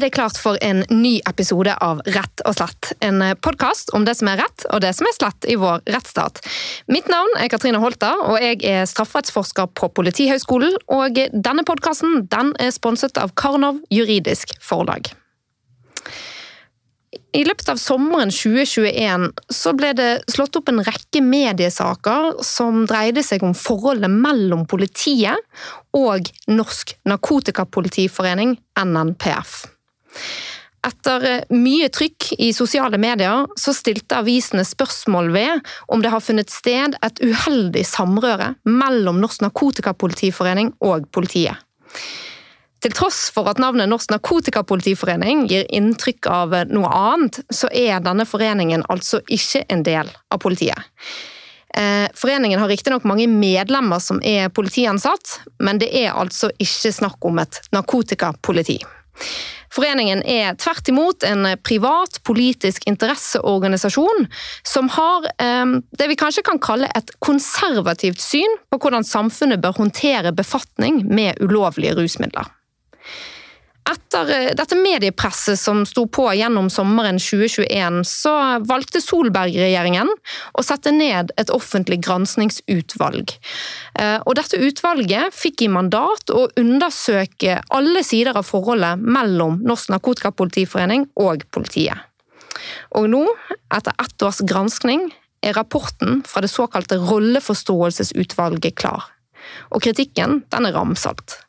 er det klart for en ny episode av Rett og slett. En podkast om det som er rett og det som er slett i vår rettsstat. Mitt navn er Katrine Holta, og jeg er strafferettsforsker på Politihøgskolen. Og denne podkasten er sponset av Karnov juridisk forlag. I løpet av sommeren 2021 så ble det slått opp en rekke mediesaker som dreide seg om forholdet mellom politiet og Norsk Narkotikapolitiforening, NNPF. Etter mye trykk i sosiale medier så stilte avisene spørsmål ved om det har funnet sted et uheldig samrøre mellom Norsk Narkotikapolitiforening og politiet. Til tross for at navnet Norsk Narkotikapolitiforening gir inntrykk av noe annet, så er denne foreningen altså ikke en del av politiet. Eh, foreningen har riktignok mange medlemmer som er politiansatt, men det er altså ikke snakk om et narkotikapoliti. Foreningen er tvert imot en privat politisk interesseorganisasjon som har eh, det vi kanskje kan kalle et konservativt syn på hvordan samfunnet bør håndtere befatning med ulovlige rusmidler. Etter eh, dette mediepresset som sto på gjennom sommeren 2021, så valgte Solberg-regjeringen å sette ned et offentlig granskningsutvalg. Eh, og dette utvalget fikk i mandat å undersøke alle sider av forholdet mellom Norsk Narkotikapolitiforening og politiet. Og nå, etter ett års granskning, er rapporten fra det såkalte rolleforståelsesutvalget klar. Og kritikken den er ramsalt.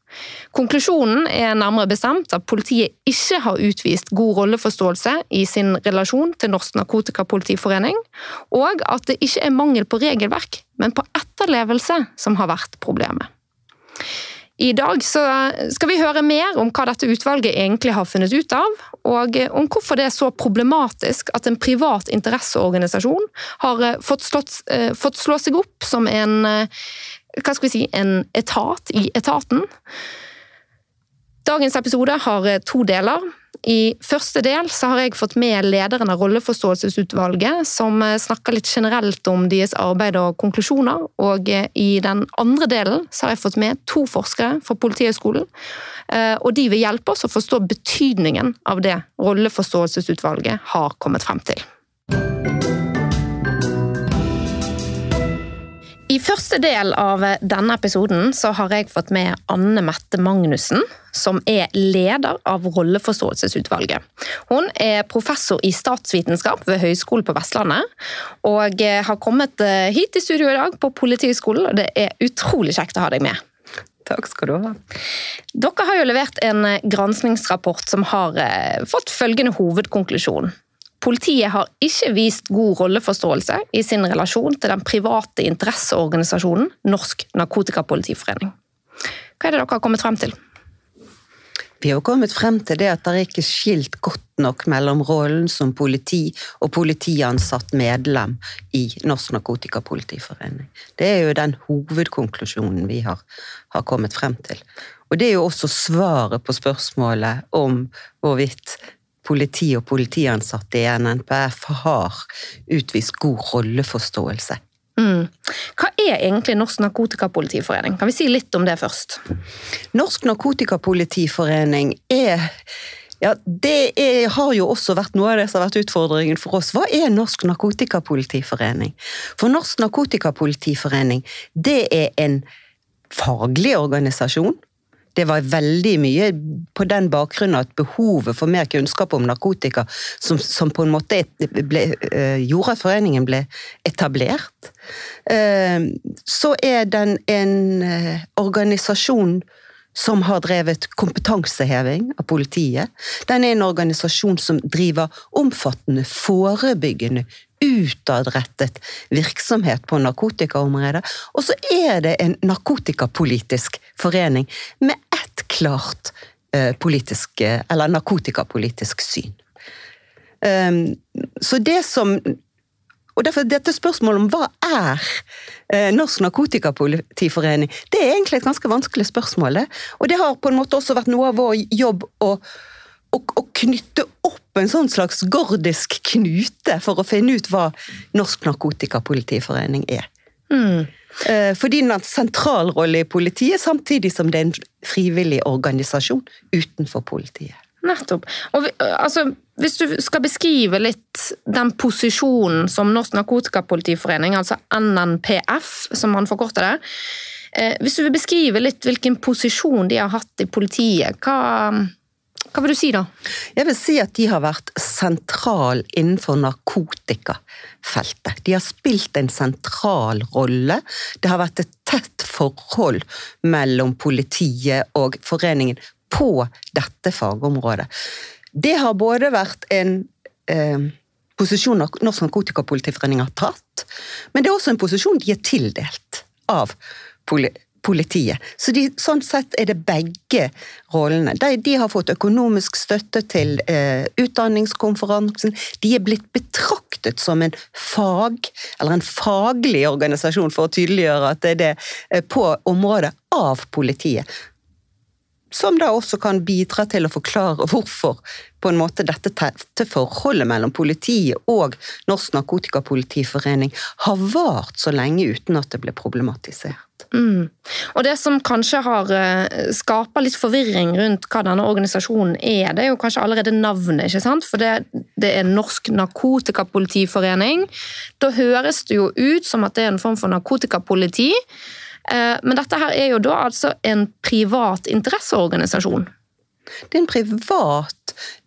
Konklusjonen er nærmere bestemt at politiet ikke har utvist god rolleforståelse i sin relasjon til Norsk Narkotikapolitiforening, og at det ikke er mangel på regelverk, men på etterlevelse som har vært problemet. I dag skal vi høre mer om hva dette utvalget egentlig har funnet ut av, og om hvorfor det er så problematisk at en privat interesseorganisasjon har fått, slått, eh, fått slå seg opp som en eh, hva skal vi si, en etat i etaten. Dagens episode har eh, to deler. I første del så har jeg fått med lederen av Rolleforståelsesutvalget, som eh, snakker litt generelt om deres arbeid og konklusjoner. Og eh, i den andre delen så har jeg fått med to forskere fra Politihøgskolen. Og de vil hjelpe oss å forstå betydningen av det Rolleforståelsesutvalget har kommet frem til. I første del av denne episoden så har jeg fått med Anne Mette Magnussen, som er leder av Rolleforståelsesutvalget. Hun er professor i statsvitenskap ved Høgskolen på Vestlandet, og har kommet eh, hit i studio i dag på Politihøgskolen, og det er utrolig kjekt å ha deg med. Takk skal du ha. Dere har jo levert en granskningsrapport som har eh, fått følgende hovedkonklusjon. Politiet har ikke vist god rolleforståelse i sin relasjon til den private interesseorganisasjonen Norsk Narkotikapolitiforening. Hva er det dere har kommet frem til? Vi har kommet frem til det at det er ikke skilt godt nok mellom rollen som politi og politiansatt medlem i Norsk Narkotikapolitiforening. Det er jo den hovedkonklusjonen vi har, har kommet frem til. Og det er jo også svaret på spørsmålet om hvorvidt politi og politiansatte i NNPF har utvist god rolleforståelse. Mm. Hva er egentlig Norsk Narkotikapolitiforening? Kan vi si litt om det først? Norsk Narkotikapolitiforening er ja, Det er, har jo også vært noe av det som har vært utfordringen for oss. Hva er Norsk Narkotikapolitiforening? For Norsk Narkotikapolitiforening det er en faglig organisasjon det var veldig mye på den bakgrunnen at behovet for mer kunnskap om narkotika som, som på en måte ble, gjorde at foreningen ble etablert. Uh, så er den en uh, organisasjon som har drevet kompetanseheving av politiet. Den er en organisasjon som driver omfattende forebyggende utadrettet virksomhet på narkotikaområdet. Og så er det en narkotikapolitisk forening med ett klart eh, politisk, eh, eller narkotikapolitisk syn. Um, så det som og derfor dette spørsmålet om hva er eh, Norsk Narkotikapolitiforening, det er egentlig et ganske vanskelig spørsmål. Og det har på en måte også vært noe av vår jobb å å, å, knytte opp en sånn slags gordisk knute for å finne ut hva Norsk Narkotikapolitiforening er. Mm. Fordi den har en sentral rolle i politiet, samtidig som det er en frivillig organisasjon utenfor politiet. Nettopp. Og vi, altså, hvis du skal beskrive litt den posisjonen som Norsk Narkotikapolitiforening, altså NNPF, som man forkorter det eh, Hvis du vil beskrive litt hvilken posisjon de har hatt i politiet, hva, hva vil du si da? Jeg vil si at de har vært sentral innenfor narkotikafeltet. De har spilt en sentral rolle. Det har vært et tett forhold mellom politiet og foreningen på dette fagområdet. Det har både vært en eh, posisjon Norsk Narkotikapolitiforening har tatt, men det er også en posisjon de er tildelt av politiet. Så de, sånn sett er det begge rollene. De, de har fått økonomisk støtte til eh, utdanningskonferansen. De er blitt betraktet som en fag, eller en faglig organisasjon, for å tydeliggjøre at det er det, eh, på området av politiet som da også kan bidra til å forklare hvorfor på en måte dette tette forholdet mellom politiet og Norsk Narkotikapolitiforening har vart så lenge uten at det ble problematisert. Mm. Og Det som kanskje har eh, skapa litt forvirring rundt hva denne organisasjonen er, det er jo kanskje allerede navnet. ikke sant? For det, det er Norsk Narkotikapolitiforening. Da høres det jo ut som at det er en form for narkotikapoliti. Eh, men dette her er jo da altså en privat interesseorganisasjon. Det er en privat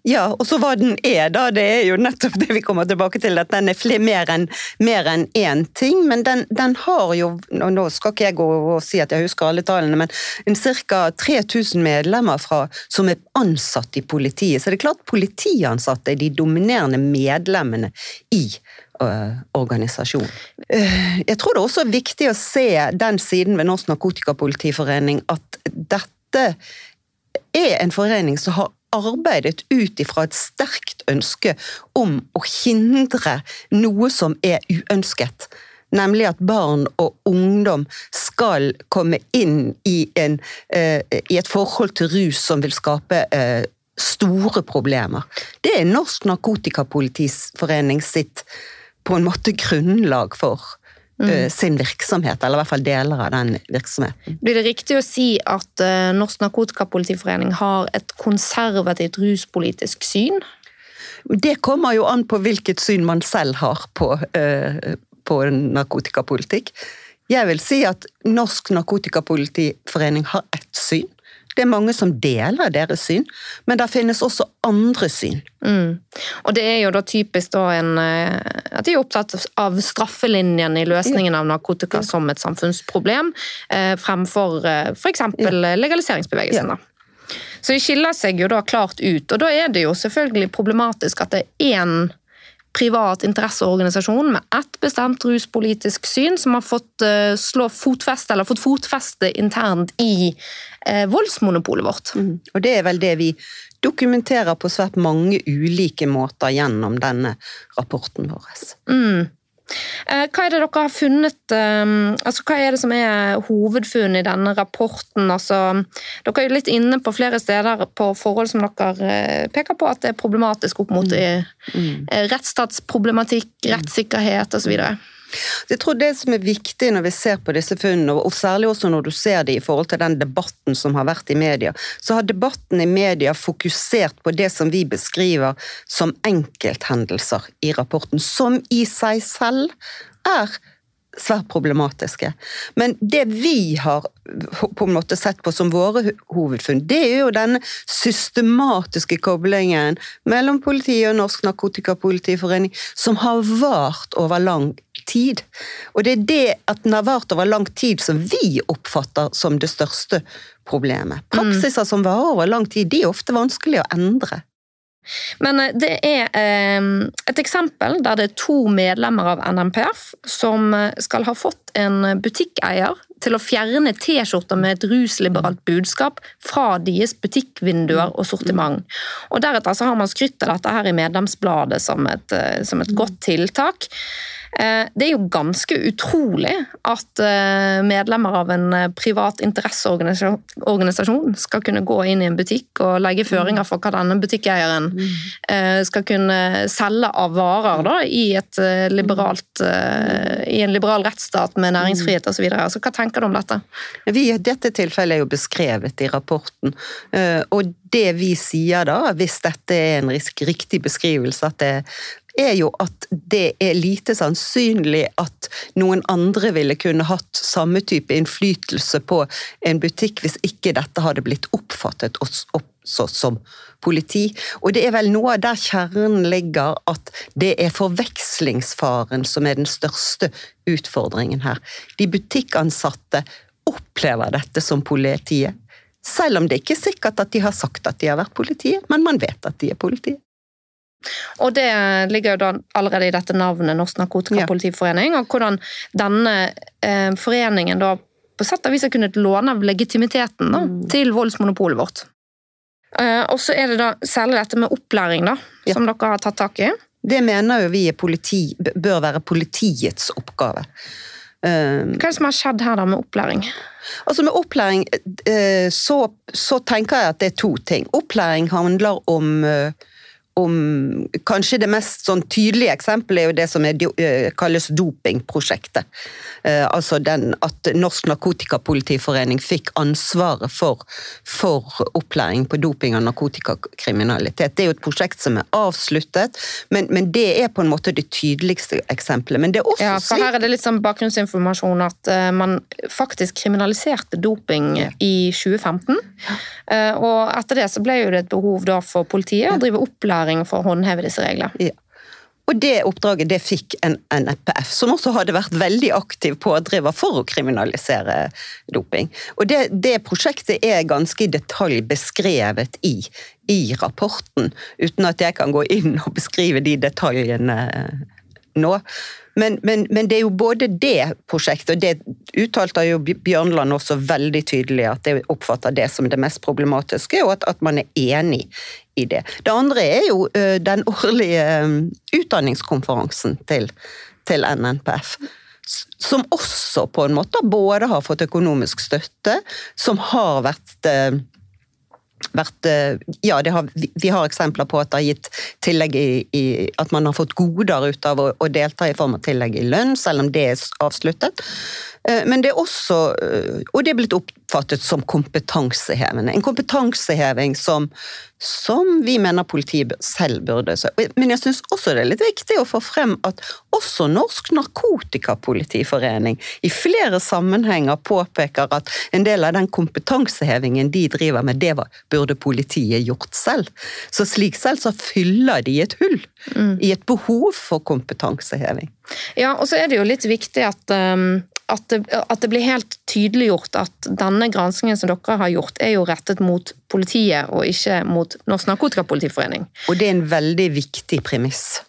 Ja, og så hva den er, da. Det er jo nettopp det vi kommer tilbake til, at den er mer enn mer enn én ting. Men den, den, har jo og Nå skal ikke jeg gå og si at jeg husker alle tallene, men ca. 3000 medlemmer fra, som er ansatt i politiet. Så det er klart politiansatte er de dominerende medlemmene i Eh, organisasjon. Eh, jeg tror det er også viktig å se den siden ved Norsk Narkotikapolitiforening at dette er en forening som har arbeidet ut ifra et sterkt ønske om å hindre noe som er uønsket. Nemlig at barn og ungdom skal komme inn i, en, eh, i et forhold til rus som vil skape store problemer. Det er Norsk Narkotikapolitiforening sitt på en måte grunnlag for mm. uh, sin virksomhet, eller i hvert fall deler av den virksomheten. Blir det riktig å si at uh, Norsk Narkotikapolitiforening har et konservativt ruspolitisk syn? Det kommer jo an på hvilket syn man selv har på, uh, på narkotikapolitikk. Jeg vil si at Norsk Narkotikapolitiforening har ett syn. Det er mange som deler deres syn, men det finnes også andre syn. Mm. Og det er jo da typisk da en, eh, at de er opptatt av straffelinjen i løsningen av narkotika ja. som et samfunnsproblem, eh, fremfor eh, f.eks. Legaliseringsbevegelsen. Ja. Så de skiller seg jo da klart ut, og da er det jo selvfølgelig problematisk at det er én privat interesseorganisasjon med ett bestemt ruspolitisk syn, som har fått uh, slå fotfeste, eller fått fotfeste internt i voldsmonopolet vårt. Mm. Og det er vel det vi dokumenterer på svært mange ulike måter gjennom denne rapporten vår. Mm. Eh, hva er det dere har funnet ehm, altså Hva er det som er hovedfunn i denne rapporten? Altså, dere er jo litt inne på flere steder på forhold som dere eh, peker på at det er problematisk opp mot mm. mm. rettsstatsproblematikk, rettssikkerhet osv. Jeg tror det som er viktig når vi ser på disse funnene, og særlig også når du ser det i forhold til den debatten som har vært i media, så har debatten i media fokusert på det som vi beskriver som enkelthendelser i rapporten, som i seg selv er svært problematiske. Men det vi har på en måte sett på som våre hovedfunn, det er jo denne systematiske koblingen mellom politiet og Norsk Narkotikapolitiforening, som har vart over lang tid. Og det er det at den har vart over lang tid som vi oppfatter som det største problemet. Praksiser som varer over lang tid, de er ofte vanskelig å endre. Men eh, det er eh, et eksempel der det er to medlemmer av NMPF som eh, skal ha fått en butikkeier til å fjerne T-skjorter med et rusliberalt budskap fra deres butikkvinduer og sortiment. Og Deretter så har man skrytt av dette her i medlemsbladet som et, som et godt tiltak. Eh, det er jo ganske utrolig at eh, medlemmer av en eh, privat interesseorganisasjon skal kunne gå inn i en butikk og legge føringer for hva denne butikkeieren skal kunne selge av varer da, i, liberalt, i en liberal rettsstat med næringsfrihet osv. Så hva tenker du om dette? Vi, dette tilfellet er jo beskrevet i rapporten. og det vi sier da, hvis dette er en riktig beskrivelse, at det er jo at det er lite sannsynlig at noen andre ville kunne hatt samme type innflytelse på en butikk hvis ikke dette hadde blitt oppfattet også som politi. Og det er vel noe der kjernen ligger, at det er forvekslingsfaren som er den største utfordringen her. De butikkansatte opplever dette som politiet. Selv om det ikke er sikkert at de har sagt at de har vært politiet, men man vet at de er politiet. Og det ligger jo da allerede i dette navnet, Norsk Narkotikapolitiforening, og hvordan denne eh, foreningen da på sett og vis har kunnet låne av legitimiteten da, mm. til voldsmonopolet vårt. Eh, og så er det da særlig dette med opplæring, da, ja. som dere har tatt tak i. Det mener jo vi politi, bør være politiets oppgave. Eh, Hva er det som har skjedd her da med opplæring? Altså Med opplæring så, så tenker jeg at det er to ting. Opplæring handler om om Kanskje det mest sånn tydelige eksempelet er jo det som er, eh, kalles dopingprosjektet. Eh, altså den, at Norsk Narkotikapolitiforening fikk ansvaret for, for, opplæring på doping og narkotikakriminalitet. Det er jo et prosjekt som er avsluttet, men, men det er på en måte det tydeligste eksempelet. Men det er også ja, for Her er det litt sånn bakgrunnsinformasjon at uh, man faktisk kriminaliserte doping i 2015. Uh, og etter det så ble jo det et behov da for politiet å drive opplæring erfaring for å håndheve disse reglene. Ja. Og det oppdraget det fikk en NPF, som også hadde vært veldig aktiv pådriver for å kriminalisere doping. Og det, det prosjektet er ganske i detalj beskrevet i, i, rapporten, uten at jeg kan gå inn og beskrive de detaljene nå. Men, men, men, det er jo både det prosjektet, og det uttalte jo Bjørnland også veldig tydelig, at jeg oppfatter det som det mest problematiske, og at, at man er enig i det. Det andre er jo den årlige utdanningskonferansen til, til NNPF som også på en måte både har fått økonomisk støtte, som har vært vært eh, Ja, har, vi har eksempler på at det har gitt tillegg i, i At man har fått goder ut av å, å, delta i form av tillegg i lønn, selv om det er avsluttet. Eh, men det er også eh, Og det er blitt oppfattet som kompetansehevende. En kompetanseheving som, som vi mener politiet selv burde Men jeg syns også det er litt viktig å få frem at også Norsk Narkotikapolitiforening i flere sammenhenger påpeker at en del av den kompetansehevingen de driver med, det var, burde politiet gjort selv. Så slik selv så fyller de et hull mm. i et behov for kompetanseheving. Ja, og så er det jo litt viktig at um at det, at det, blir helt tydeliggjort at denne granskingen som dere har gjort, er jo rettet mot politiet og ikke mot Norsk Narkotikapolitiforening. Og det er en veldig viktig premiss.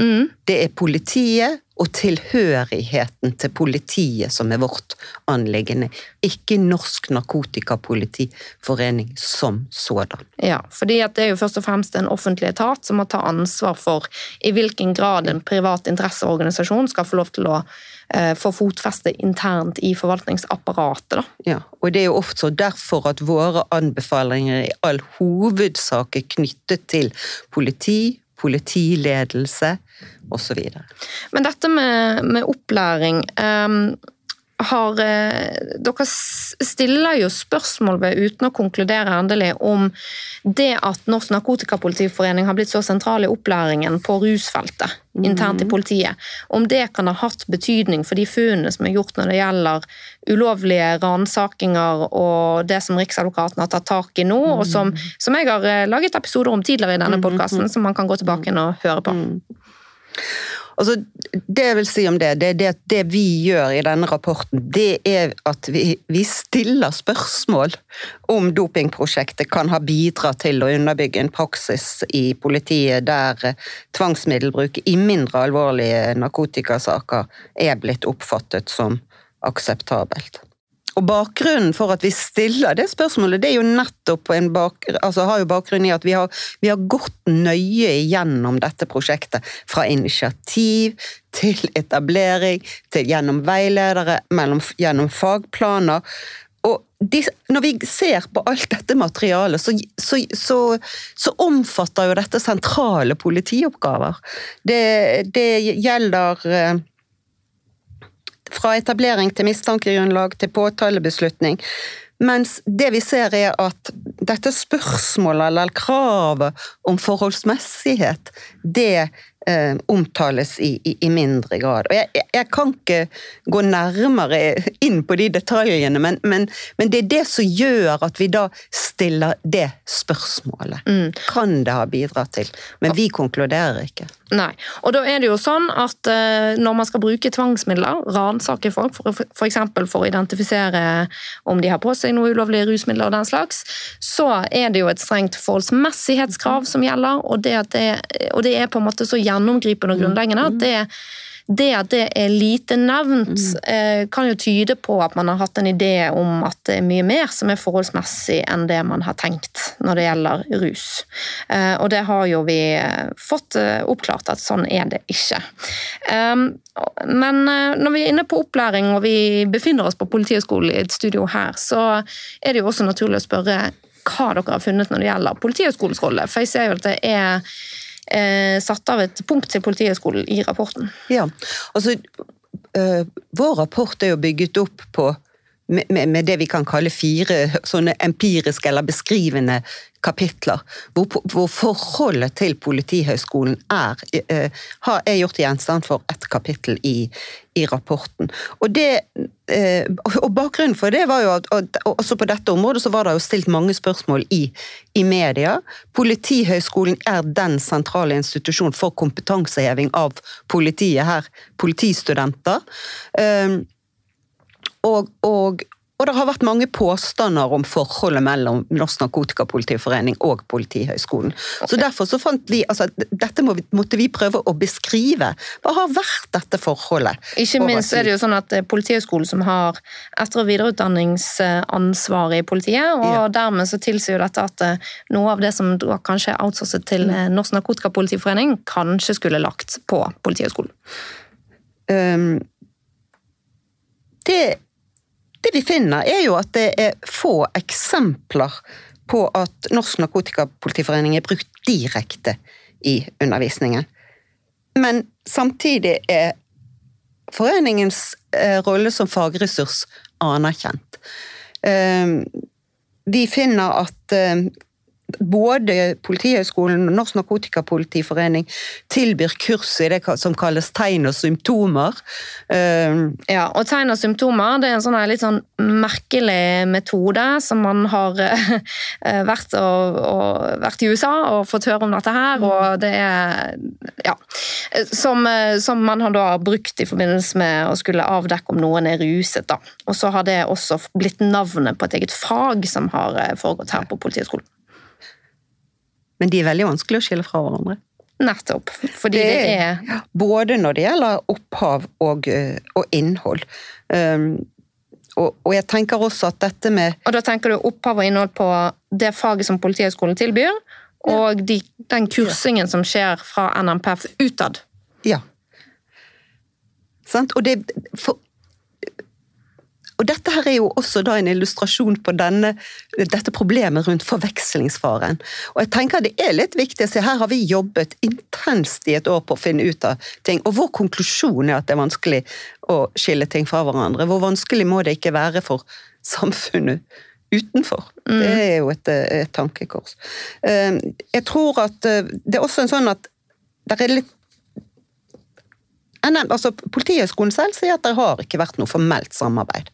Mm. Det er politiet og tilhørigheten til politiet som er vårt anliggende, ikke Norsk Narkotikapolitiforening som sådan. Ja, fordi det er jo først og fremst en offentlig etat som må ta ansvar for i hvilken grad en privat interesseorganisasjon skal få lov til å Eh, få fotfeste internt i forvaltningsapparatet. Da. Ja, og Det er jo ofte derfor at våre anbefalinger i all hovedsak er knyttet til politi, politiledelse osv. Men dette med, med opplæring um, har, eh, dere stiller jo spørsmål ved, uten å konkludere endelig, om det at Norsk Narkotikapolitiforening har blitt så sentral i opplæringen på rusfeltet internt i politiet, om det kan ha hatt betydning for de funnene som er gjort når det gjelder ulovlige ransakinger og det som Riksadvokaten har tatt tak i nå, og som, mm. som jeg har eh, laget episoder om tidligere i denne mm, podkasten, som man kan gå tilbake inn og høre på. Altså, det jeg vil si om det, det, det, det vi gjør i denne rapporten, det er at vi, vi, stiller spørsmål om dopingprosjektet kan ha bidratt til å underbygge en praksis i politiet der tvangsmiddelbruk i mindre alvorlige narkotikasaker er blitt oppfattet som akseptabelt. Og bakgrunnen for at vi stiller det spørsmålet, det er jo nettopp en bak, altså har jo bakgrunn i at vi har, vi har gått nøye igjennom dette prosjektet. Fra initiativ til etablering, til gjennom veiledere, mellom, gjennom fagplaner. Og de, når vi ser på alt dette materialet, så, så, så, så omfatter jo dette sentrale politioppgaver. Det, det gjelder eh, fra etablering til mistankegrunnlag til påtalebeslutning. Mens det vi ser er at dette spørsmålet eller kravet om forholdsmessighet, det eh, omtales i, i, i, mindre grad. Og jeg, jeg, kan ikke gå nærmere inn på de detaljene, men, men, men, det er det som gjør at vi da stiller det spørsmålet. Mm. Kan det ha bidratt til? Men vi konkluderer ikke. Nei. Og da er det jo sånn at uh, når man skal bruke tvangsmidler, ransake folk f.eks. For, for å identifisere om de har på seg noe ulovlige rusmidler og den slags, så er det jo et strengt forholdsmessighetskrav som gjelder, og det, det, og det er på en måte så gjennomgripende og grunnleggende at det det at det er lite nevnt, mm. Eh, kan jo tyde på at man har hatt en idé om at det er mye mer som er forholdsmessig enn det man har tenkt når det gjelder rus. Eh, og det har jo vi eh, fått oppklart at sånn er det ikke. Ehm, men når vi er inne på opplæring og vi befinner oss på Politihøgskolen i et studio her, så er det jo også naturlig å spørre hva dere har funnet når det gjelder Politihøgskolens rolle. For jeg ser jo at det er satt av et punkt til Politihøgskolen i rapporten. Ja, altså øh, Vår rapport er jo bygget opp på med, med, det vi kan kalle fire sånne empiriske eller beskrivende kapitler, hvor, hvor forholdet til Politihøgskolen er, eh, er gjort gjenstand for et kapittel i, i rapporten. Og, det, eh, og, Bakgrunnen for det var jo at også på dette området så var det jo stilt mange spørsmål i, i media. Politihøgskolen er den sentrale institusjon for kompetanseheving av politiet her, politistudenter. Um, og, og, og det har vært mange påstander om forholdet mellom Norsk Narkotikapolitiforening og Politihøgskolen. Så derfor så fant vi altså, Dette må vi, måtte vi prøve å beskrive. Hva har vært dette forholdet? Ikke minst er det jo sånn at det er Politihøgskolen som har etter- og videreutdanningsansvaret i politiet, og ja. dermed så tilsier jo dette at eh, noe av det som kanskje er outsourcet til eh, Norsk Narkotikapolitiforening, kanskje skulle lagt på Politihøgskolen. Um, det det vi finner, er jo at det er få eksempler på at Norsk Narkotikapolitiforening er brukt direkte i undervisningen. Men samtidig er foreningens eh, rolle som fagressurs anerkjent. Eh, vi finner at eh, både Politihøgskolen og Norsk Narkotikapolitiforening tilbyr kurs i det som kalles tegn og symptomer. Uh, ja, og tegn og symptomer det er en sånn litt sånn merkelig metode som man har uh, vært, og, og, vært, i USA og fått høre om dette her, og det er ja, som, som, man har da brukt i forbindelse med å skulle avdekke om noen er ruset. da. Og så har det også blitt navnet på et eget fag som har eh, foregått her på Politihøgskolen men de er veldig vanskelig å skille fra hverandre. Nettopp. Fordi det, det er Både når det gjelder opphav og, eh, og innhold. Um, og, og, jeg tenker også at dette med Og da tenker du opphav og innhold på det faget som Politihøgskolen tilbyr, og de, den kursingen som skjer fra NMPF utad? Ja. Sant? Og det, for, og dette her er jo også da en illustrasjon på denne, dette problemet rundt forvekslingsfaren. Og jeg tenker det er litt viktig å se, her har vi jobbet intenst i et år på å finne ut av ting, og vår konklusjon er at det er vanskelig å skille ting fra hverandre. Hvor vanskelig må det ikke være for samfunnet utenfor? Mm. Det er jo et, et tankekors. Eh, jeg tror at eh, det er også en sånn at det er litt altså, Politihøgskolen selv sier at det har ikke vært noe formelt samarbeid.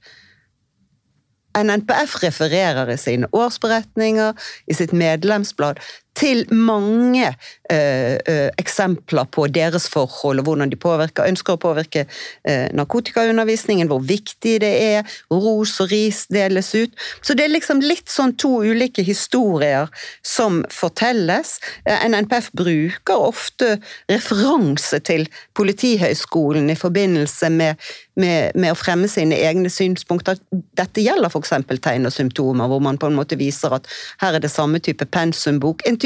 NNPF refererer i sine årsberetninger, i sitt medlemsblad, til mange uh, uh, eksempler på deres forhold og hvordan de påvirker, ønsker å påvirke eh, narkotikaundervisningen, hvor viktig det er, ros og ris deles ut. Så det er liksom litt sånn to ulike historier som fortelles. NNPF bruker ofte referanse til Politihøgskolen i forbindelse med, med, med å fremme sine egne synspunkter. Dette gjelder f.eks. tegn og symptomer, hvor man på en måte viser at her er det samme type pensumbok. En type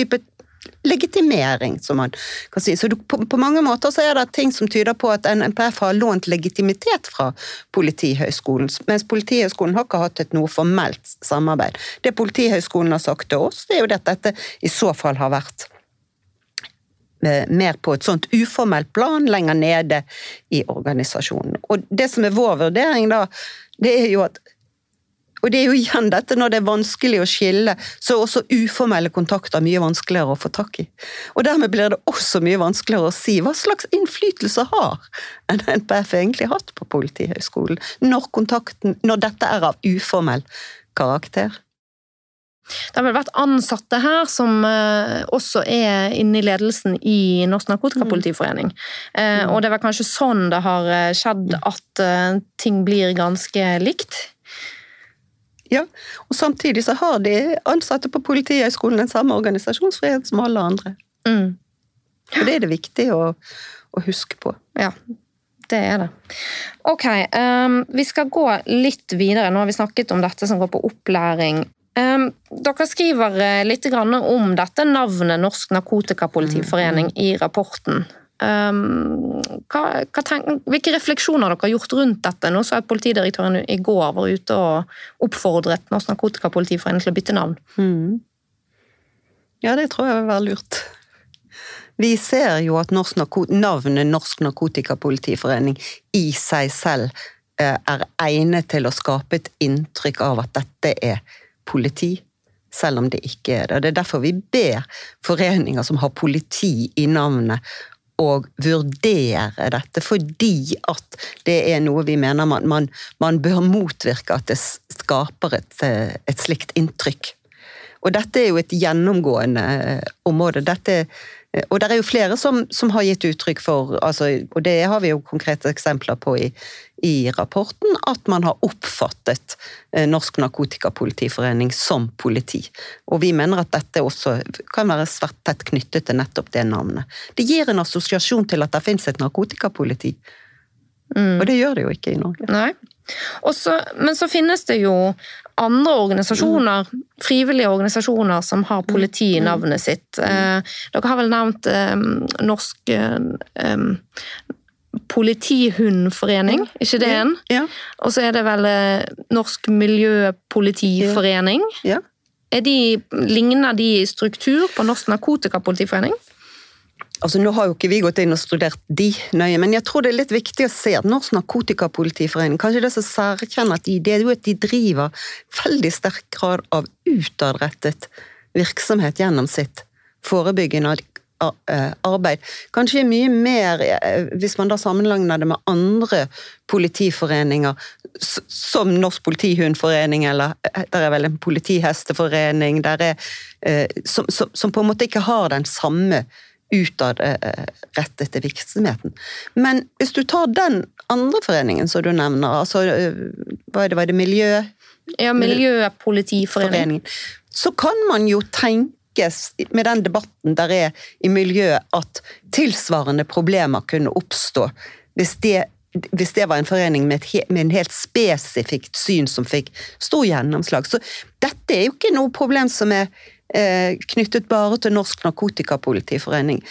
legitimering, som man kan si. Så du, på, på, mange måter så er det ting som tyder på at NPF har lånt legitimitet fra Politihøgskolen, mens Politihøgskolen har ikke hatt et noe formelt samarbeid. Det Politihøgskolen har sagt til oss, det er jo at dette i så fall har vært eh, mer på et sånt uformelt plan lenger nede i organisasjonen. Og det som er vår vurdering da, det er jo at og det er jo igjen dette når det er vanskelig å skille, så er også uformelle kontakter mye vanskeligere å få tak i. Og dermed blir det også mye vanskeligere å si hva slags innflytelse har NPF egentlig hatt på Politihøgskolen, når, når dette er av uformell karakter. Det har vel vært ansatte her som uh, også er inne i ledelsen i Norsk Narkotikapolitiforening. Mm. og det vel kanskje sånn det har eh, skjedd at ting blir ganske likt? Ja, og samtidig så har de ansatte på Politihøgskolen den samme organisasjonsfrihet som alle andre. Mm. Og det er det viktig å, å, huske på. Ja, det er det. Ok, um, vi skal gå litt videre. Nå har vi snakket om dette som går på opplæring. Um, dere skriver eh, litt om dette navnet Norsk Narkotikapolitiforening i rapporten. Um, hva, hva tenk, hvilke refleksjoner dere har gjort rundt dette? Nå så at Politidirektøren i går var ute og oppfordret Norsk Narkotikapolitiforening til å bytte navn. Mm. Ja, det tror jeg vil være lurt. Vi ser jo at norsk navnet Norsk Narkotikapolitiforening i seg selv eh, er egnet til å skape et inntrykk av at dette er politi, selv om det ikke er det. Det er derfor vi ber foreninger som har politi i navnet, å vurdere dette, fordi at det er noe vi mener man, man, man bør motvirke at det skaper et, et, slikt inntrykk. Og dette er jo et gjennomgående eh, område. Dette, og det er jo flere som, som har gitt uttrykk for, altså, og det har vi jo konkrete eksempler på i, i rapporten at man har oppfattet eh, Norsk Narkotikapolitiforening som politi. Og vi mener at dette også kan være svært tett knyttet til nettopp det navnet. Det gir en assosiasjon til at det finnes et narkotikapoliti. Mm. Og det gjør det jo ikke i Norge. Nei. Også, men så finnes det jo andre organisasjoner, mm. frivillige organisasjoner, som har politi i navnet sitt. Mm. Eh, dere har vel nevnt eh, Norsk eh, Politihundforening, ikke det en? Ja. Og så er det vel eh, Norsk Miljøpolitiforening. Ja. Er de, ligner de i struktur på Norsk Narkotikapolitiforening? Altså, Nå har jo ikke vi gått inn og studert de nøye, men jeg tror det er litt viktig å se at Norsk Narkotikapolitiforening Kanskje det som særkjenner at de, det er jo at de driver veldig sterk grad av utadrettet virksomhet gjennom sitt forebyggende arbeid. Kanskje mye mer, eh, hvis man da sammenligner det med andre politiforeninger, som Norsk politihundforening, eller eh, der er vel en politihesteforening, er, som, som, som på en måte ikke har den samme utadrettede virksomheten. Men hvis du tar den andre foreningen som du nevner, altså hva er det, var det miljø... Ja, Miljøpolitiforeningen. Så kan man jo tenke tenkes med den debatten der er i miljøet at tilsvarende problemer kunne oppstå hvis det, hvis det var en forening med, et, med, en helt spesifikt syn som fikk stor gjennomslag. Så dette er jo ikke noe problem som er eh, knyttet bare til Norsk Narkotikapolitiforening.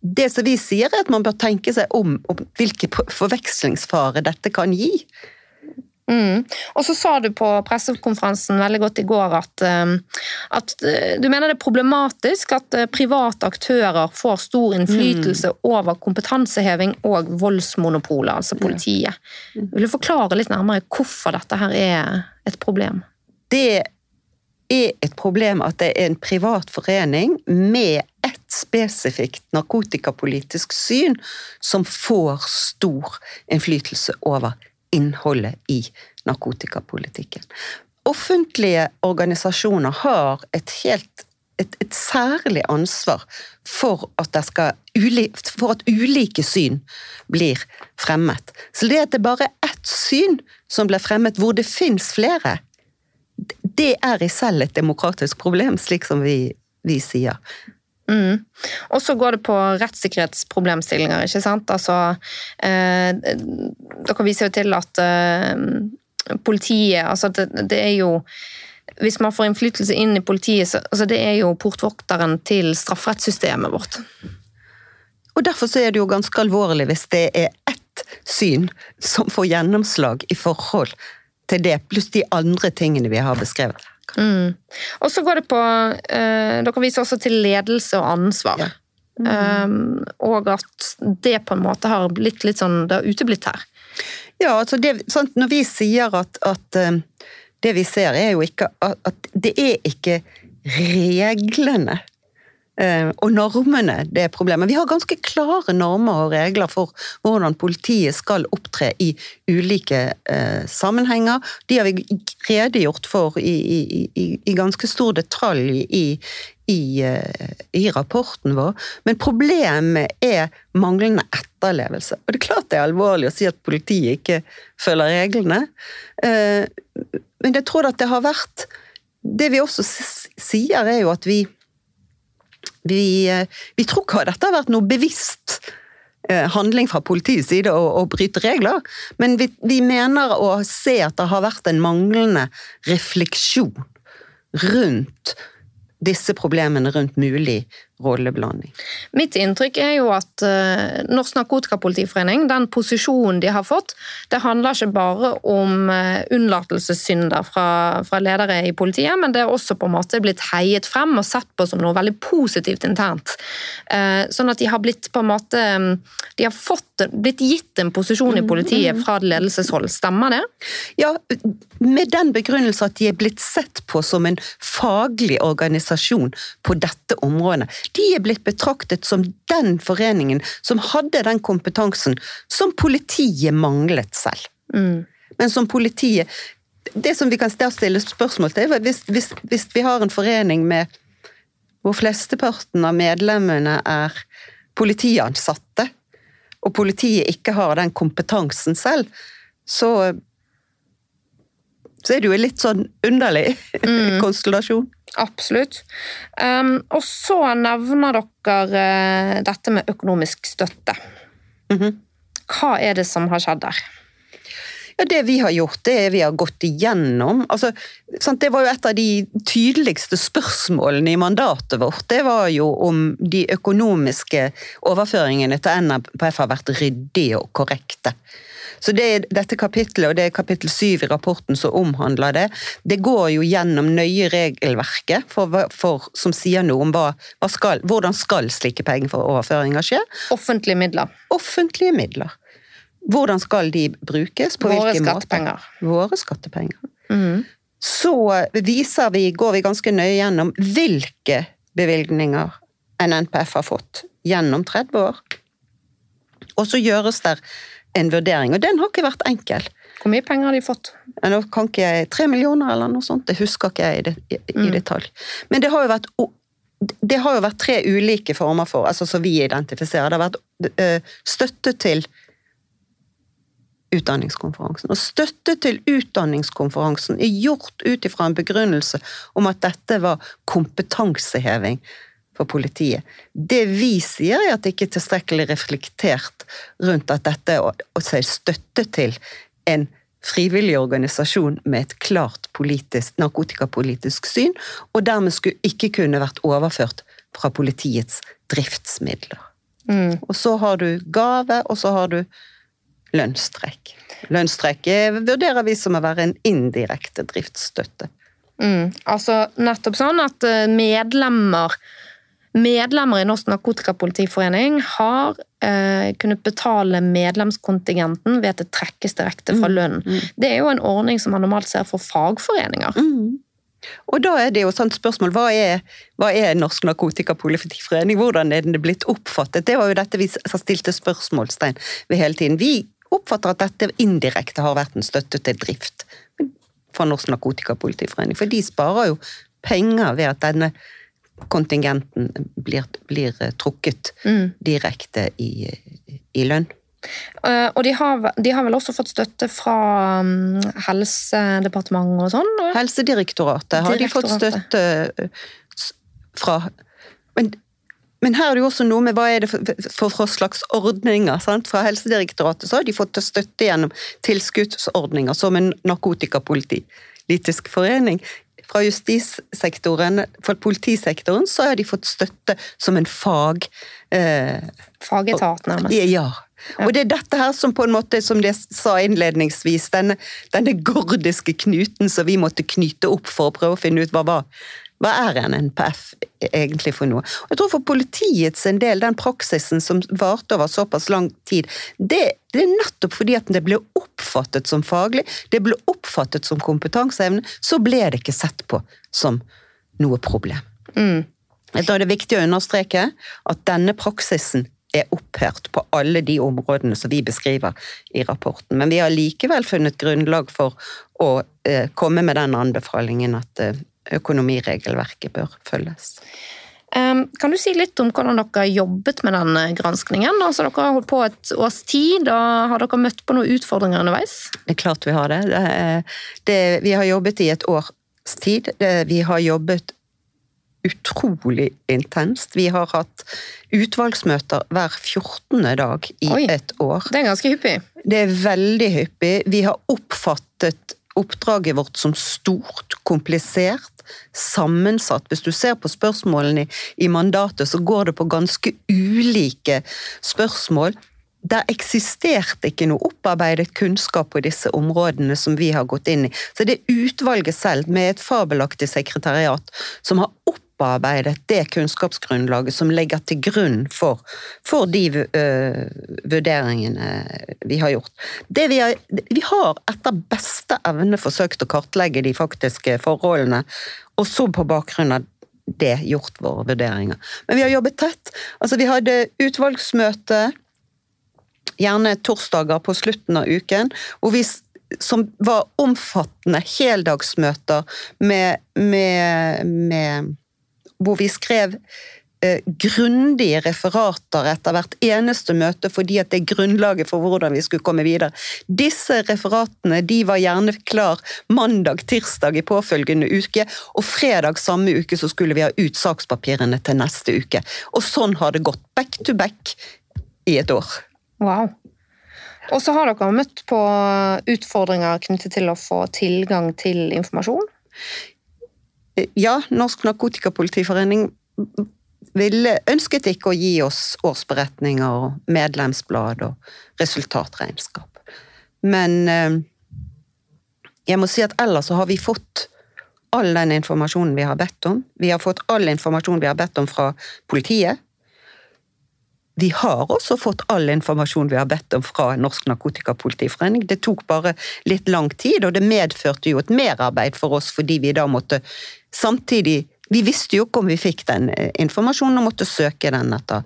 Det som vi sier, er at man bør tenke seg om, om hvilke forvekslingsfare dette kan gi. Mm. Og så sa du på pressekonferansen veldig godt i går at, um, at uh, du mener det er problematisk at uh, private aktører får stor innflytelse mm. over kompetanseheving og voldsmonopolet, altså politiet. Mm. Vil du forklare litt nærmere hvorfor dette her er et problem? Det er et problem at det er en privat forening med ett spesifikt narkotikapolitisk syn som får stor innflytelse over innholdet i narkotikapolitikken. Offentlige organisasjoner har et helt et, et særlig ansvar for at, skal, for at ulike syn blir fremmet. Så det at det bare er ett syn som blir fremmet, hvor det fins flere, det er i selv et demokratisk problem, slik som vi, vi sier. Mm. Og så går det på rettssikkerhetsproblemstillinger, ikke sant. Altså, eh, dere viser jo til at eh, politiet Altså, det, det, er jo Hvis man får innflytelse inn i politiet, så altså, det er jo portvokteren til strafferettssystemet vårt. Og derfor så er det jo ganske alvorlig hvis det er ett syn som får gjennomslag i forhold til det, pluss de andre tingene vi har beskrevet. Mm. Og så går det på uh, Dere viser også til ledelse og ansvar. Ja. Mm. Um, og at det på en måte har blitt litt sånn Det har uteblitt her. Ja, altså det, sant, når vi sier at, at uh, det vi ser, er jo ikke at, at det er ikke reglene Eh, og normene, det er problemet. Vi har ganske klare normer og regler for hvordan politiet skal opptre i ulike eh, sammenhenger. De har vi redegjort for i, i, i, i ganske stor detalj i, eh, i, rapporten vår. Men problemet er manglende etterlevelse. Og det er klart det er alvorlig å si at politiet ikke følger reglene. Men jeg tror at det har vært Det vi også sier, er jo at vi vi, eh, vi tror ikke dette har vært noe bevisst eh, handling fra politiets side å, å bryte regler, men vi, vi, mener å se at det har vært en manglende refleksjon rundt disse problemene rundt mulig rolleblanding. Mitt inntrykk er jo at uh, Norsk Narkotikapolitiforening, den posisjonen de har fått, det handler ikke bare om uh, unnlatelsessynder fra, fra, ledere i politiet, men det er også på en måte blitt heiet frem og sett på som noe veldig positivt internt. Uh, sånn at de har blitt på en måte De har fått, blitt gitt en posisjon i politiet mm. fra ledelseshold, stemmer det? Ja, med den begrunnelse at de er blitt sett på som en faglig organisasjon på dette området de er blitt betraktet som den foreningen som hadde den kompetansen som politiet manglet selv. Mm. Men som politiet Det som vi kan stille spørsmål til, er hvis, hvis, hvis vi har en forening med hvor flesteparten av medlemmene er politiansatte, og politiet ikke har den kompetansen selv, så så er det jo en litt sånn underlig mm. konstellasjon. Absolutt. Um, og så nevner dere uh, dette med økonomisk støtte. Mm -hmm. Hva er det som har skjedd der? Ja, Det vi har gjort, det er vi har gått igjennom. Altså, det var jo et av de tydeligste spørsmålene i mandatet vårt. Det var jo om de økonomiske overføringene til NRPF har vært ryddige og korrekte. Så det dette kapittelet, og det er kapittel syv i rapporten som omhandler det, det går jo gjennom nøye regelverket for, for, som sier noe om hva, hva skal, hvordan skal slike pengeoverføringer skje. Offentlige midler. Offentlige midler. Hvordan skal de brukes? På Våre skattepenger. Måter? Våre skattepenger. Mm. Så viser vi, går vi ganske nøye gjennom hvilke bevilgninger en NPF har fått gjennom 30 år. Og så gjøres det en vurdering, og den har ikke vært enkel. Hvor mye penger har de fått? Nå kan ikke jeg, Tre millioner eller noe sånt, det husker ikke jeg i, i, i mm. detalj. Men det har jo vært det har jo vært tre ulike former for, altså som vi identifiserer. Det har vært uh, støtte til utdanningskonferansen. Og støtte til utdanningskonferansen er gjort ut ifra en begrunnelse om at dette var kompetanseheving for politiet. Det vi sier, er at det ikke er tilstrekkelig reflektert rundt at dette er å si støtte til en frivillig organisasjon med et klart politisk, narkotikapolitisk syn, og dermed skulle ikke kunne vært overført fra politiets driftsmidler. Mm. Og så har du gave, og så har du lønnstrekk. Lønnstrekk vurderer vi som å være en indirekte driftsstøtte. Mm. Altså nettopp sånn at eh, medlemmer Medlemmer i Norsk Narkotikapolitiforening har eh, kunnet betale medlemskontingenten ved at det trekkes direkte fra lønnen. lønn. Mm, mm. Det er jo en ordning som man normalt ser for fagforeninger. Mm. Og da er det jo sånt spørsmål, hva er, hva er Norsk Narkotikapolitiforening? Hvordan er den blitt oppfattet? Det var jo dette vi stilte spørsmålstegn ved hele tiden. Vi oppfatter at dette indirekte har vært en støtte til drift fra Norsk Narkotikapolitiforening. For de sparer jo penger ved at denne kontingenten blir, blir eh, trukket Mm. direkte i, i lønn. Eh, og de har, de har vel også fått støtte fra um, Helsedepartementet og sånn? Helsedirektoratet har de fått støtte eh, fra men, men her er det jo også noe med hva er det for, for, for slags ordninger. Sant? Fra Helsedirektoratet så har de fått støtte gjennom tilskuddsordninger, som en narkotikapolitisk forening. Fra justissektoren, fra politisektoren, så har de fått støtte som en fag... Eh, Fagetat, nærmest. ja. Og det er dette her som på en måte, som jeg sa innledningsvis, denne, denne gordiske knuten som vi måtte knyte opp for å prøve å finne ut hva var. Hva er en NPF egentlig for noe? Og jeg tror For politiets en del, den praksisen som varte over såpass lang tid, det, det er nettopp fordi at det ble oppfattet som faglig, det ble oppfattet som kompetanseevne, så ble det ikke sett på som noe problem. Mm. Da er det viktig å understreke at denne praksisen er opphørt på alle de områdene som vi beskriver i rapporten. Men vi har likevel funnet grunnlag for å eh, komme med den anbefalingen at eh, økonomiregelverket bør følges. Kan du si litt om hvordan dere har jobbet med den eh, granskningen? Altså, dere har holdt på et års tid, og har dere møtt på noen utfordringer underveis? Det er klart vi har det. det, er, det vi har jobbet i et års tid. Det, vi har jobbet utrolig intenst. Vi har hatt utvalgsmøter hver 14. dag i Oi. et år. Det er ganske hyppig. Det er veldig hyppig. Vi har oppfattet oppdraget vårt som stort, komplisert, sammensatt. Hvis du ser på spørsmålene i, mandatet, så går det på ganske ulike spørsmål. Der eksisterte ikke noe opparbeidet kunnskap på disse områdene som vi har gått inn i. Så det er utvalget selv, med et fabelaktig sekretariat, som har opparbeidet det kunnskapsgrunnlaget som ligger til grunn for, for de uh, vurderingene vi har gjort. Vi, har, vi har etter beste evne forsøkt å kartlegge de faktiske forholdene, og så på bakgrunn av det gjort våre vurderinger. Men vi har jobbet tett. Altså, vi hadde utvalgsmøte gjerne torsdager på slutten av uken, hvor vi, som var omfattende heldagsmøter med, med, med Hvor vi skrev eh, grundige referater etter hvert eneste møte, fordi at det er grunnlaget for hvordan vi skulle komme videre. Disse referatene de var gjerne klar mandag, tirsdag i påfølgende uke, og fredag samme uke så skulle vi ha ut sakspapirene til neste uke. Og sånn har det gått back to back i et år. Wow. Og så har dere møtt på utfordringer knyttet til å få tilgang til informasjon. Ja, Norsk Narkotikapolitiforening ville, ønsket ikke å gi oss årsberetninger og medlemsblad og resultatregnskap. Men eh, jeg må si at ellers så har vi fått all den informasjonen vi har bedt om. Vi har fått all informasjon vi har bedt om fra politiet. Vi har også fått all informasjon vi har bedt om fra Norsk Narkotikapolitiforening. Det tok bare litt lang tid, og det medførte jo et merarbeid for oss fordi vi da måtte samtidig Vi visste jo ikke om vi fikk den eh, informasjonen og måtte søke den etter,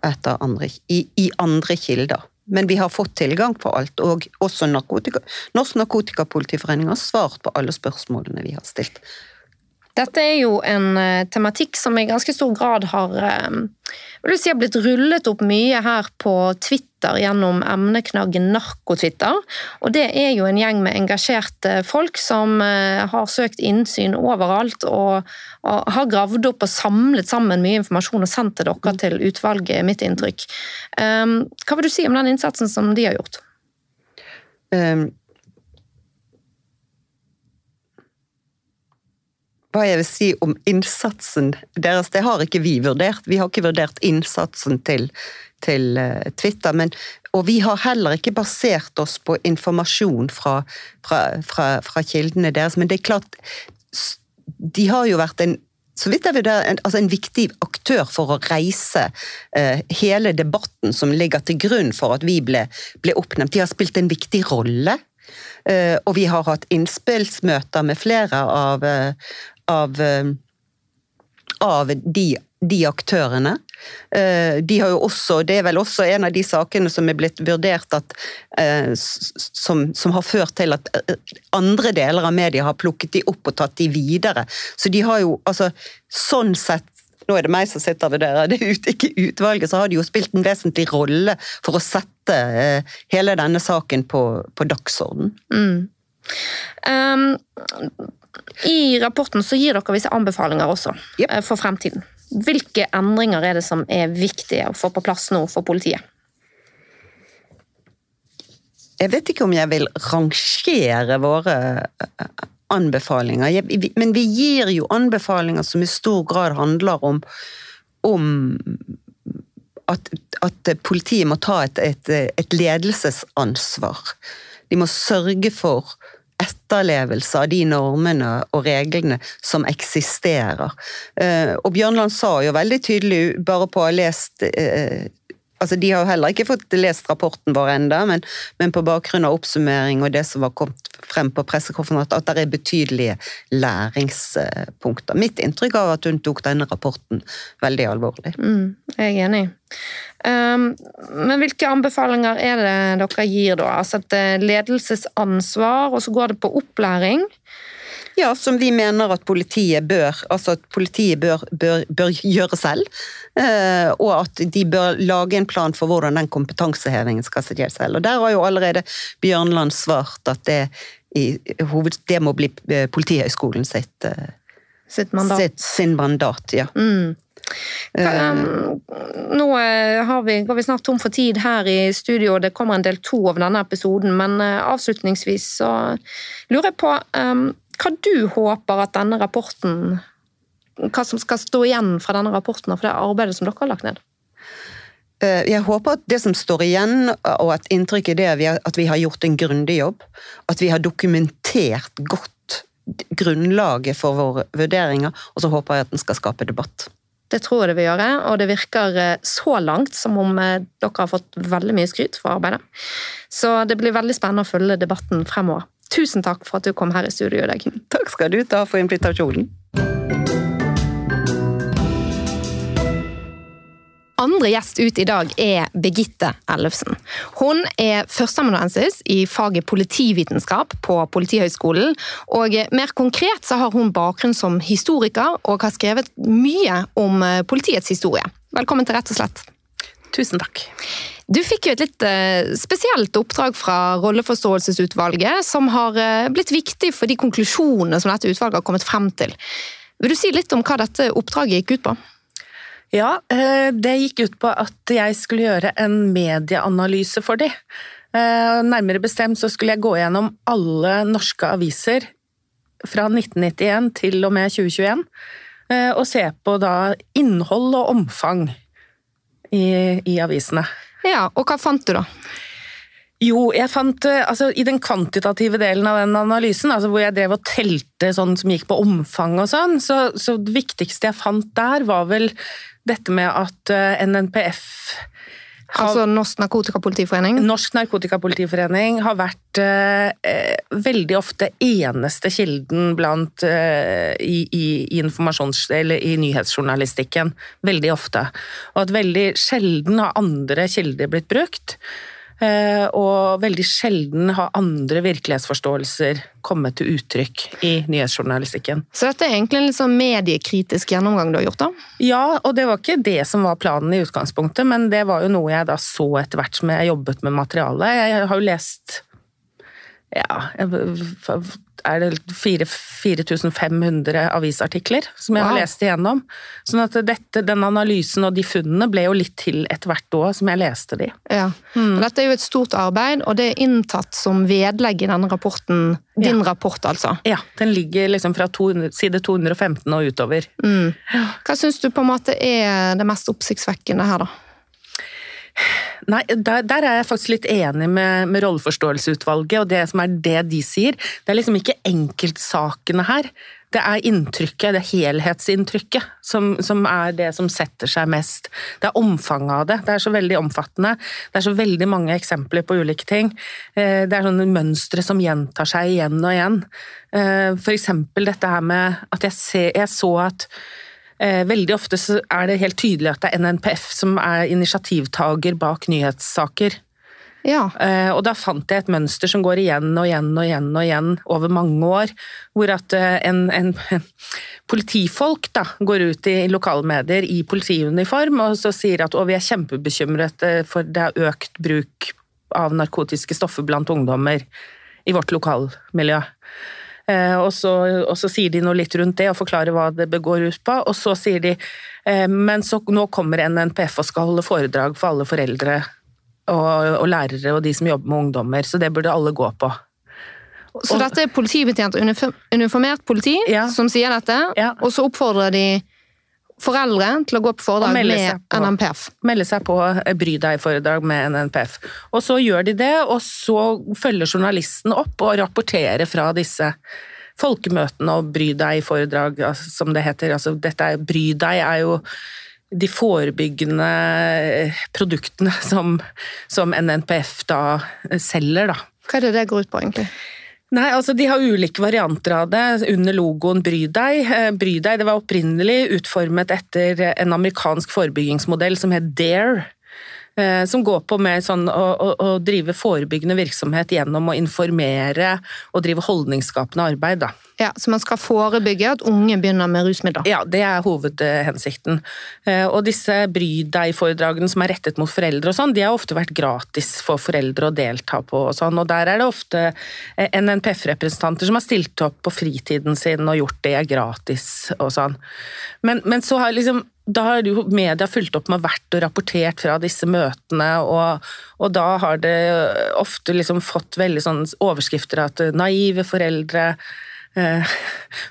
etter andre, i, i andre kilder. Men vi har fått tilgang på alt, og også narkotika, Norsk Narkotikapolitiforening har svart på alle spørsmålene vi har stilt. Dette er jo en eh, tematikk som i ganske stor grad har eh, si, har blitt rullet opp mye her på Twitter gjennom emneknaggen narkotwitter. Og det er jo en gjeng med engasjerte folk som eh, har søkt innsyn overalt og, og har gravd opp og samlet sammen mye informasjon og sendt til dere til utvalget, mitt inntrykk. Hva vil du si om den innsatsen som de har gjort? Um, hva jeg vil si om innsatsen deres, det har ikke vi vurdert. Vi har ikke vurdert innsatsen til, til uh, Twitter. Men, og vi har heller ikke basert oss på informasjon fra, fra, fra, fra kildene deres. Men det er klart, de har jo vært en så vidt jeg vurderer, en, altså en viktig aktør for å reise eh, hele debatten som ligger til grunn for at vi ble, ble oppnevnt. De har spilt en viktig rolle. Eh, og vi har hatt innspillsmøter med flere av, eh, av, eh, av de, de aktørene. Eh, de har jo også, Det er vel også en av de sakene som er blitt vurdert at, eh, som, som, har ført til at andre deler av media har plukket de opp og tatt de videre. Så de har jo altså sånn sett nå er det meg som sitter ved dere, det ut, ikke utvalget, så har de jo spilt en vesentlig rolle for å sette eh, hele denne saken på, på dagsorden. Mm. Um, I rapporten så gir dere visse anbefalinger også Yep. eh, for fremtiden. Hvilke endringer er det som er viktige å få på plass nå for politiet? Jeg vet ikke om jeg vil rangere våre eh, anbefalinger, men vi gir jo anbefalinger som i stor grad handler om, om at, at politiet må ta et, et, et ledelsesansvar. De må sørge for etterlevelse av de normene og reglene som eksisterer. Eh, Og Bjørnland sa jo veldig tydelig, bare på å ha lest eh, Altså, De har jo heller ikke fått lest rapporten vår enda, men, men på bakgrunn av oppsummering og det som var kommet frem på pressekonferansen, at det er betydelige læringspunkter. Mitt inntrykk av at hun tok denne rapporten veldig alvorlig. Mm, jeg er enig. Um, men hvilke anbefalinger er det dere gir, da? Altså et eh, ledelsesansvar, og så går det på opplæring. Ja, som vi mener at politiet bør, altså at politiet bør, bør, bør gjøre selv. eh, Og at de bør lage en plan for hvordan den kompetansehevingen skal skje selv. Og der har jo allerede Bjørnland svart at det, i, hoved, det må bli eh, Politihøgskolen sitt, eh, Sitt mandat. sitt sin mandat. ja. Mm. Um, nå eh, har vi, går vi snart tom for tid her i studio, og det kommer en del to av denne episoden, men eh, avslutningsvis så lurer jeg på um, hva du håper at denne rapporten Hva som skal stå igjen fra denne rapporten og for det arbeidet som dere har lagt ned? Eh, Jeg håper at det som står igjen, og at inntrykket det, er at vi har gjort en grundig jobb. At vi har dokumentert godt grunnlaget for våre vurderinger, og så håper jeg at den skal skape debatt. Det tror jeg det vil gjøre, og det virker eh, så langt som om eh, dere har fått veldig mye skryt for arbeidet. Så det blir veldig spennende å følge debatten fremover. Tusen takk for at du kom her i studio i dag. Takk skal du ta for invitasjonen. Andre gjest ut i dag er Birgitte Ellefsen. Hun er førsteamanuensis i faget politivitenskap på Politihøgskolen. Og mer konkret så har hun bakgrunn som historiker og har skrevet mye om eh, politiets historie. Velkommen til Rett og slett. Tusen takk. Du fikk jo et litt eh, spesielt oppdrag fra Rolleforståelsesutvalget, som har eh, blitt viktig for de konklusjonene som dette utvalget har kommet frem til. Vil du si litt om hva dette oppdraget gikk ut på? Ja, eh, det gikk ut på at jeg skulle gjøre en medieanalyse for de. Nærmere bestemt så skulle jeg gå gjennom alle norske aviser fra 1991 til og med 2021, eh, og se på da innhold og omfang i, i avisene. Ja, og hva fant du da? Jo, jeg fant eh, altså, I den kvantitative delen av den analysen, altså hvor jeg drev og telte sånn som gikk på omfang og sånn, så, så det viktigste jeg fant der, var vel dette med at eh, NNPF Altså Norsk Narkotikapolitiforening? Norsk Narkotikapolitiforening har vært eh, veldig ofte eneste kilden blant eh, i, i, i informasjons- eller i nyhetsjournalistikken. Veldig ofte. Og at veldig sjelden har andre kilder blitt brukt. Eh, og veldig sjelden har andre virkelighetsforståelser kommet til uttrykk i nyhetsjournalistikken. Så dette er egentlig en litt sånn mediekritisk gjennomgang du har gjort, da? Ja, og det var ikke det som var planen i utgangspunktet, men det var jo noe jeg da så etter hvert som jeg jobbet med materialet. Jeg har jo lest ja, er det 4500 avisartikler som jeg har Wow. lest igjennom. Sånn at dette, den analysen og de funnene ble jo litt til etter hvert òg, som jeg leste de. Ja. Og Dette er jo et stort arbeid, og det er inntatt som vedlegg i denne rapporten. Din rapport, altså. Ja, den ligger liksom fra 200, side 215 og utover. Mm. Hva syns du på en måte er det mest oppsiktsvekkende her, da? Nei, der, der er jeg faktisk litt enig med, med rolleforståelsesutvalget, og det som er det de sier. Det er liksom ikke enkeltsakene her. Det er inntrykket, det er helhetsinntrykket, som, som er det som setter seg mest. Det er omfanget av det. Det er så veldig omfattende. Det er så veldig mange eksempler på ulike ting. Eh, Det er sånne mønstre som gjentar seg igjen og igjen. Eh, For eksempel dette her med at jeg, ser, jeg så at veldig ofte så er det helt tydelig at det er NNPF som er initiativtager bak nyhetssaker. Ja. Eh, og da fant jeg et mønster som går igjen og igjen og igjen og igjen over mange år, hvor at eh, en, en politifolk da, går ut i lokalmedier i politiuniform og så sier at vi er kjempebekymret eh, for det er økt bruk av narkotiske stoffer blant ungdommer i vårt lokalmiljø. Eh, og, så, og, så, sier de noe litt rundt det og forklarer hva det går ut på, og så sier de eh, men så, nå kommer NNPF og skal holde foredrag for alle foreldre og, og lærere og de som jobber med ungdommer, så det burde alle gå på. Så dette er politibetjent, uniformert politi, ja. som sier dette, ja. og så oppfordrer de foreldre til å gå på foredrag med på, NNPF. Melde seg på Bry deg-foredrag med NNPF. Og så gjør de det, og så følger journalisten opp og rapporterer fra disse folkemøtene og Bry deg-foredrag, altså, som det heter. Altså, dette er, Bry deg er jo de forebyggende produktene som, som NNPF da selger, da. Hva er det det går ut på, egentlig? Nei, altså De har ulike varianter av det under logoen Bry deg. Eh, Bry deg det var opprinnelig utformet etter en amerikansk forebyggingsmodell som het Dare. Eh, som går på mer sånn å, å, å, drive forebyggende virksomhet gjennom å informere og drive holdningsskapende arbeid. Da. Ja, Så man skal forebygge at unge begynner med rusmidler? Ja, det er hovedhensikten. Eh, og disse Bry deg-foredragene som er rettet mot foreldre og sånn, de har ofte vært gratis for foreldre å delta på og sånn. Og der er det ofte eh, NNPF-representanter som har stilt opp på fritiden sin og gjort det gratis og sånn. Men, men så har liksom da har jo media fulgt opp med hvert og rapportert fra disse møtene, og, og da har det ofte liksom fått veldig sånn overskrifter at naive foreldre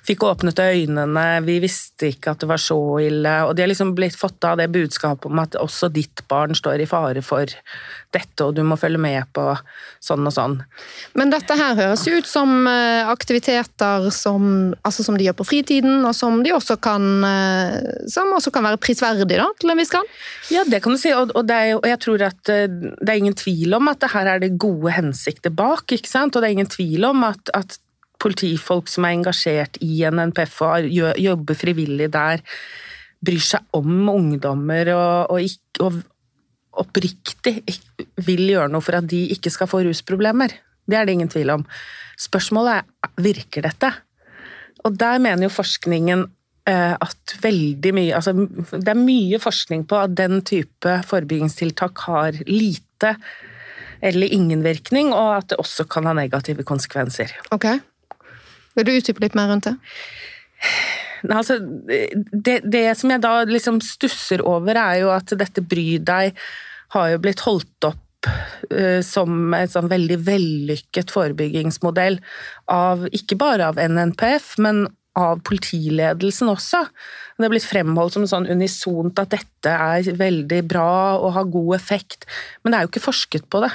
fikk åpnet øynene, vi visste ikke at det var så ille. Og de har liksom blitt fått av det budskapet om at også ditt barn står i fare for dette, og du må følge med på sånn og sånn. Men dette her høres ut som eh, aktiviteter som, altså som de gjør på fritiden, og som, de også kan, eh, som også kan være prisverdig da, til en viss grad? Ja, det kan du si, og, og, er, og jeg tror at eh, det er ingen tvil om at det her er det gode hensikter bak, ikke sant? og det er ingen tvil om at, at politifolk som er engasjert i NNPF og jobber frivillig der, bryr seg om ungdommer og, og, og oppriktig vil gjøre noe for at de ikke skal få rusproblemer. Det er det ingen tvil om. Spørsmålet er virker dette? Og der mener jo forskningen eh, at veldig mye altså Det er mye forskning på at den type forebyggingstiltak har lite eller ingen virkning, og at det også kan ha negative konsekvenser. Ok. Vil du utdype litt mer rundt det? Altså, det, det, som jeg da liksom stusser over, er jo at dette Bry deg har jo blitt holdt opp uh, som en sånn veldig vellykket forebyggingsmodell av ikke bare av NNPF, men av politiledelsen også. Det er blitt fremholdt som sånn unisont at dette er veldig bra og har god effekt, men det er jo ikke forsket på det.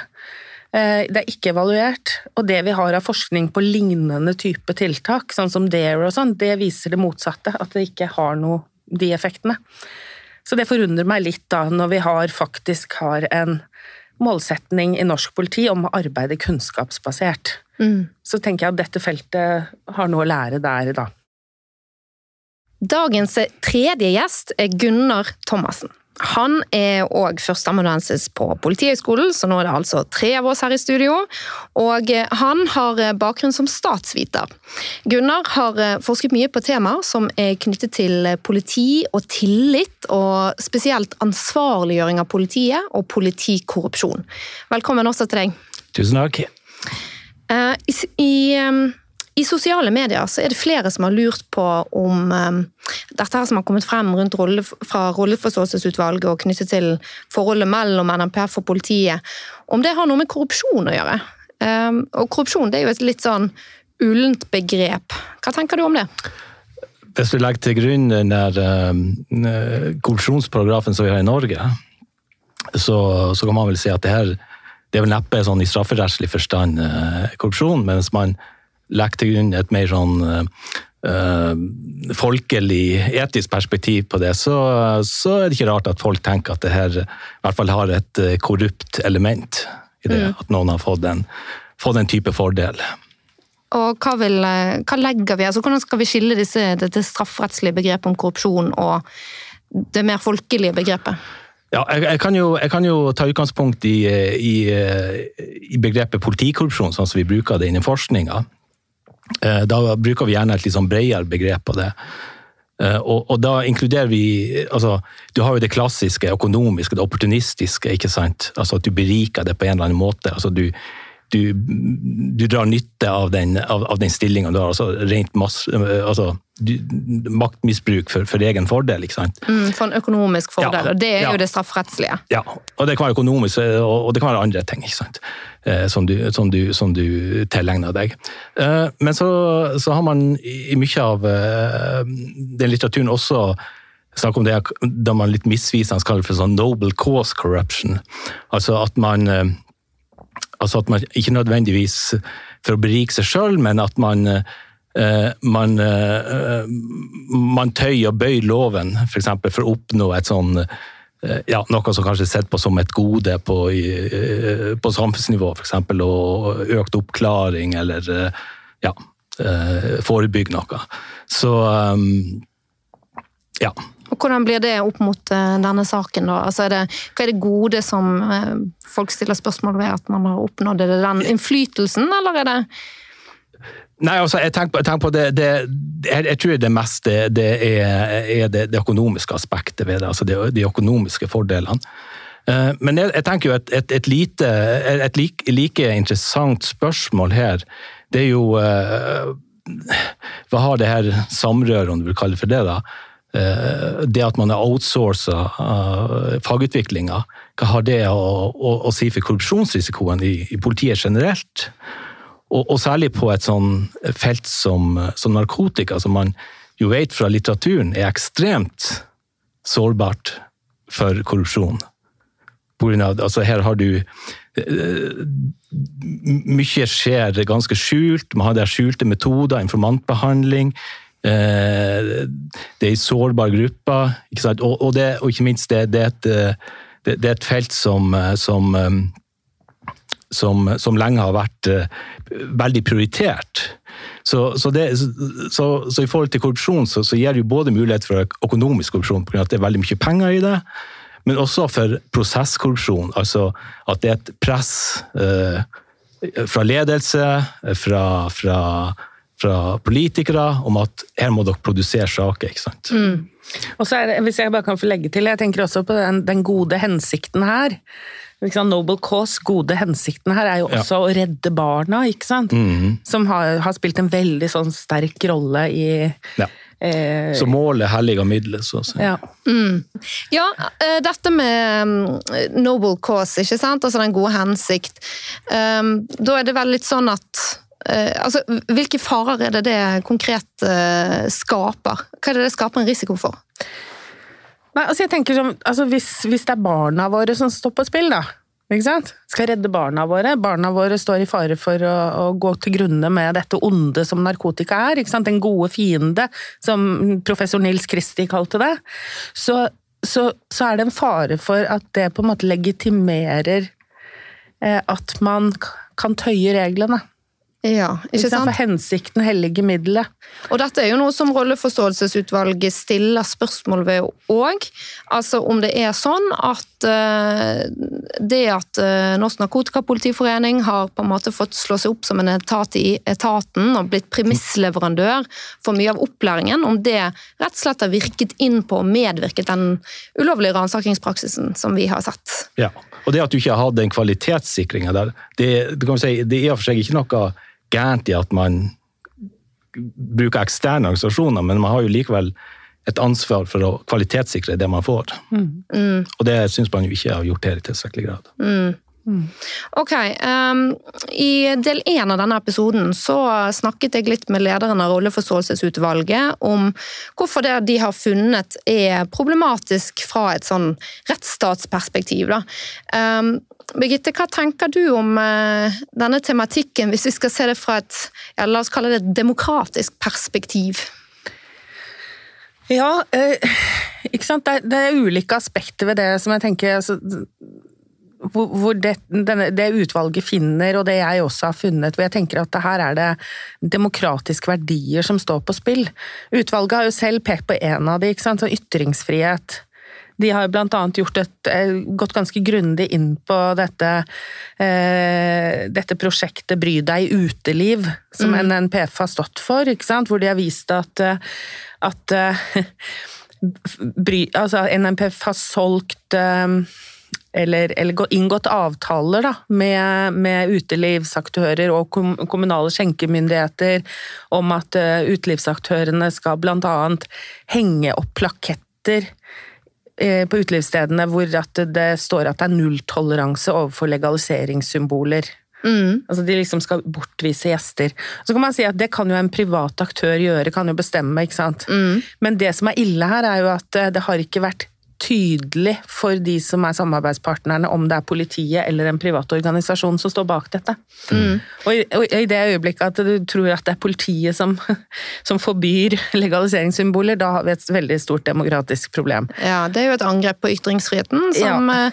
Eh, det er ikke evaluert, og det vi har av forskning på lignende type tiltak, sånn som DARE og sånn, det viser det motsatte, at det ikke har noe de effektene. Så det forundrer meg litt da, når vi har, faktisk har en målsetning i norsk politi om å arbeide kunnskapsbasert. Mm. Så tenker jeg at dette feltet har noe å lære der, da. Dagens tredje gjest er Gunnar Thomassen. Han er òg førsteamanuensis på Politihøgskolen, så nå er det altså tre av oss her i studio. Og han har bakgrunn som statsviter. Gunnar har forsket mye på temaer som er knyttet til politi og tillit, og spesielt ansvarliggjøring av politiet og politikorrupsjon. Velkommen også til deg. Tusen takk. Eh, I, i sosiale medier så er det flere som har lurt på om um, dette her som har kommet frem rundt rolle, fra Rolleforståelsesutvalget og knyttet til forholdet mellom NMPF og politiet, om det har noe med korrupsjon å gjøre. Um, og korrupsjon det er jo et litt sånn ullent begrep. Hva tenker du om det? Hvis du legger til grunn den der um, korrupsjonsparagrafen som vi har i Norge, så, så, kan man vel si at det her det er vel neppe sånn i strafferettslig forstand uh, korrupsjon, mens man legge til grunn et mer sånn uh, folkelig, etisk perspektiv på det, så, så, er det ikke rart at folk tenker at det her i hvert fall har et eh, korrupt element i det. Mm. At noen har fått en, fått en type fordel. Og hva, vil, hva, legger vi, altså Hvordan skal vi skille disse, dette strafferettslige begrepet om korrupsjon og det mer folkelige begrepet? Ja, jeg, jeg, kan jo, jeg, kan jo, ta utgangspunkt i, i, i, begrepet politikorrupsjon, sånn som vi bruker det innen forskninga. Eh, da bruker vi gjerne et litt sånn bredere begrep på det. Eh, og, og, da inkluderer vi altså, Du har jo det klassiske økonomiske, det opportunistiske. ikke sant? Altså At du beriker det på en eller annen måte. altså du du, du, drar nytte av den, av, av den stillinga du har. altså rent masse, altså, du, Maktmisbruk for, for, egen fordel. ikke sant? Mm, for en økonomisk fordel, ja, og det er ja. jo det strafferettslige. Ja, og det kan være økonomisk, og det kan være andre ting ikke sant? Eh, som, du, som, du, som du tilegner deg. Eh, men så, så, har man i mye av eh, den litteraturen også snakk om det da man litt misvisende kaller det for sånn noble cause corruption. Altså at man Altså at man ikke nødvendigvis for å berike seg sjøl, men at man, uh, man, uh, man tøyer og bøyer loven. For, for å oppnå et sånn uh, ja, noe som kanskje er sett på som et gode på, på samfunnsnivå, f.eks. Og økt oppklaring eller ja, forebygge noe. Så ja. Og Hvordan blir det opp mot denne saken? da? Altså er det, hva er det gode som folk stiller spørsmål ved at man har oppnådd? Er det den innflytelsen, eller er det Nei, altså, jeg tenker, jeg tenker på det, det jeg, jeg, tror det meste det er, er det, det, økonomiske aspektet ved det. Altså de økonomiske fordelene. Uh, men jeg, jeg, tenker jo et, et, et lite, et like, like, interessant spørsmål her, det er jo Hva har det her samrøret, om du vil kalle det for det, da? Eh, det at man har outsourca fagutviklinga, hva har det å, å, å, si for korrupsjonsrisikoen i, i politiet generelt? Og, og, særlig på et sånn felt som, som, narkotika, som man jo vet fra litteraturen er ekstremt sårbart for korrupsjon. Av, altså her har du uh, Mye skjer ganske skjult, man har der skjulte metoder, informantbehandling Eh, det er i sårbare grupper. Og, og, det, og, ikke minst, det, det, er et, eh, det, er et felt som, eh, som, som, som lenge har vært veldig prioritert. Så, så, det, så, så, i forhold til korrupsjon så, gir det jo både mulighet for økonomisk korrupsjon, pga. at det er veldig mye penger i det, men også for prosesskorrupsjon. Altså at det er et press eh, fra ledelse, fra, fra fra politikere om at her må dere produsere saker. ikke sant? Mm. Og så er det, Hvis jeg bare kan få legge til, jeg tenker også på den, den gode hensikten her. Noble cause, gode hensikten her, er jo også ja. å redde barna, ikke sant? Mm. Som har, har, spilt en veldig sånn sterk rolle i ja. eh, Så målet helliger middelet, så å si. Ja. Mm. ja, eh, dette med mm, noble cause, ikke sant? Altså den gode hensikt. Um, da er det vel litt sånn at uh, altså, hvilke farer er det det konkret uh, skaper? Hva er det det skaper en risiko for? Nei, altså jeg tenker som, altså hvis, hvis, det er barna våre som står på spill, da. Ikke sant? Skal redde barna våre. Barna våre står i fare for å, å gå til grunne med dette onde som narkotika er. Ikke sant? Den gode fiende, som professor Nils Kristi kalte det. Så, så, så er det en fare for at det på en måte legitimerer eh, at man kan tøye reglene. Ja, ikke sant? For hensikten hellige middelet. Og dette er jo noe som rolleforståelsesutvalget stiller spørsmål ved òg. Altså om det er sånn at uh, det at uh, Norsk Narkotikapolitiforening har på en måte fått slå seg opp som en etat i etaten og blitt premissleverandør for mye av opplæringen, om det rett og slett har virket inn på og medvirket den ulovlige ransakingspraksisen som vi har sett. Ja, og det at du ikke har hatt den kvalitetssikringa der, det, det, si, det er i og for seg ikke noe gærent i at man bruker eksterne organisasjoner, men man har jo likevel et ansvar for å kvalitetssikre det man får. Mm. Mm. Og det syns man jo ikke har gjort her i tilstrekkelig grad. Mm. Mm. Ok. Um, I del én av denne episoden så snakket jeg litt med lederen av Rolleforståelsesutvalget om hvorfor det de har funnet er problematisk fra et sånn rettsstatsperspektiv. Um, Birgitte, hva tenker du om uh, denne tematikken, hvis vi skal se det fra et ja, la oss kalle det et demokratisk perspektiv? Ja, eh, ikke sant. Det er, det er, ulike aspekter ved det som jeg tenker altså, hvor det, denne, det, utvalget finner, og det jeg også har funnet, hvor jeg tenker at her er det demokratiske verdier som står på spill. Utvalget har jo selv pekt på en av de, ikke sant, så ytringsfrihet. De har et, eh, gått ganske grundig inn på dette, eh, dette prosjektet Bry deg uteliv, som mm. NNPF har stått for, hvor de har vist at, eh, at bry, altså NNPF har solgt eller, eller inngått avtaler da, med, med, utelivsaktører og kommunale skjenkemyndigheter om at utelivsaktørene skal bl.a. henge opp plaketter Eh, på utelivsstedene hvor det står at det er nulltoleranse overfor legaliseringssymboler. Mm. Altså De liksom skal bortvise gjester. Så kan man si at Det kan jo en privat aktør gjøre, kan jo bestemme. ikke sant? Mm. Men det som er ille her, er jo at eh, det har ikke vært tydelig for de som er samarbeidspartnerne, om det er politiet eller en privat organisasjon som står bak dette. Mm. Og, i, og, i, det øyeblikket at du tror at det er politiet som, som, forbyr legaliseringssymboler, da har vi et veldig stort demokratisk problem. Ja, det er jo et angrep på ytringsfriheten som ja.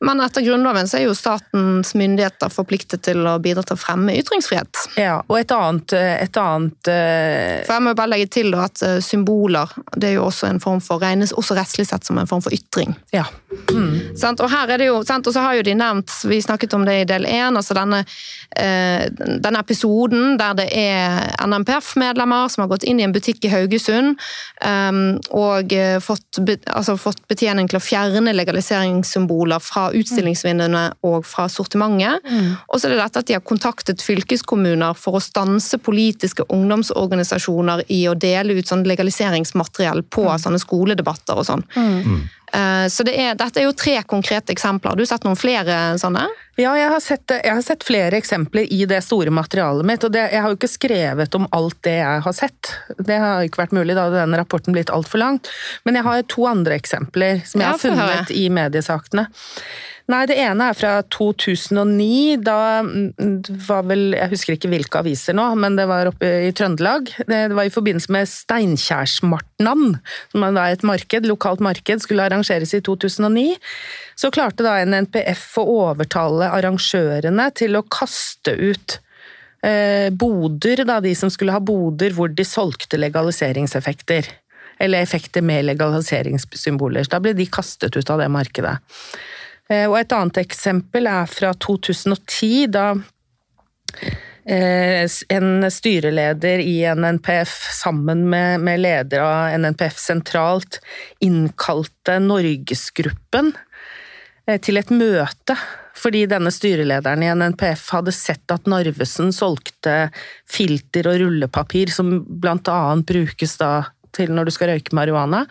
Eh, men etter Grunnloven så er jo statens myndigheter forpliktet til å bidra til å fremme ytringsfrihet. Ja, og et annet, et annet uh... For Jeg må bare legge til at eh, symboler det er jo også en form for, regnes også rettslig sett som en form for ytring. Ja. Mm. Og her er det jo, og så har jo de nevnt, vi snakket om det i del én, altså denne, denne, episoden der det er NMPF-medlemmer som har gått inn i en butikk i Haugesund um, og fått, altså fått betjening til å fjerne legaliseringssymboler fra utstillingsvinduene og fra sortimentet. Mm. Og så er det dette at de har kontaktet fylkeskommuner for å stanse politiske ungdomsorganisasjoner i å dele ut sånn legaliseringsmateriell på mm. sånne skoledebatter og sånn. Mm. Eh, så det er, dette er jo tre konkrete eksempler. Har du sett noen flere sånne? Ja, jeg har, sett, jeg har sett flere eksempler i det store materialet mitt. og det, Jeg har jo ikke skrevet om alt det jeg har sett. Det har ikke vært mulig, da hadde denne rapporten blitt altfor langt. Men jeg har to andre eksempler som jeg har funnet i mediesakene. Nei, det ene er fra 2009. Da var vel Jeg husker ikke hvilke aviser nå, men det var oppe i Trøndelag. Det var i forbindelse med Steinkjersmartnan, som er et marked, lokalt marked, skulle arrangeres i 2009. Så klarte da en NPF å overtale arrangørene til å kaste ut eh, boder, da, de som skulle ha boder hvor de solgte legaliseringseffekter. Eller effekter med legaliseringssymboler. Da ble de kastet ut av det markedet. Eh, og et annet eksempel er fra 2010, da eh, en styreleder i NNPF sammen med, med leder av NNPF sentralt innkalte Norgesgruppen eh, til et møte fordi denne styrelederen i NNPF hadde sett at Narvesen solgte filter og rullepapir som annet brukes da til når du skal røyke marihuana.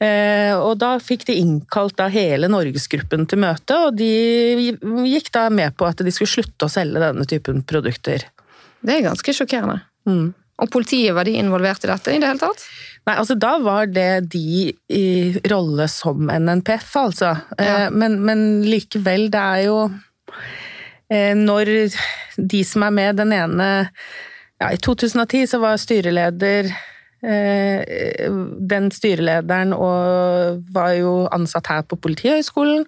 Eh, og da fikk de innkalt da hele norgesgruppen til møte, og de gikk da med på at de skulle slutte å selge denne typen produkter. Det er ganske sjokkerende. Mm. Og politiet, var de involvert i dette i det hele tatt? Nei, altså da var det de i rolle som NNPF, altså. Eh, ja. Men, men, likevel, det er jo eh, Når de som er med, den ene ja, I 2010 så var styreleder den styrelederen var jo ansatt her på Politihøgskolen.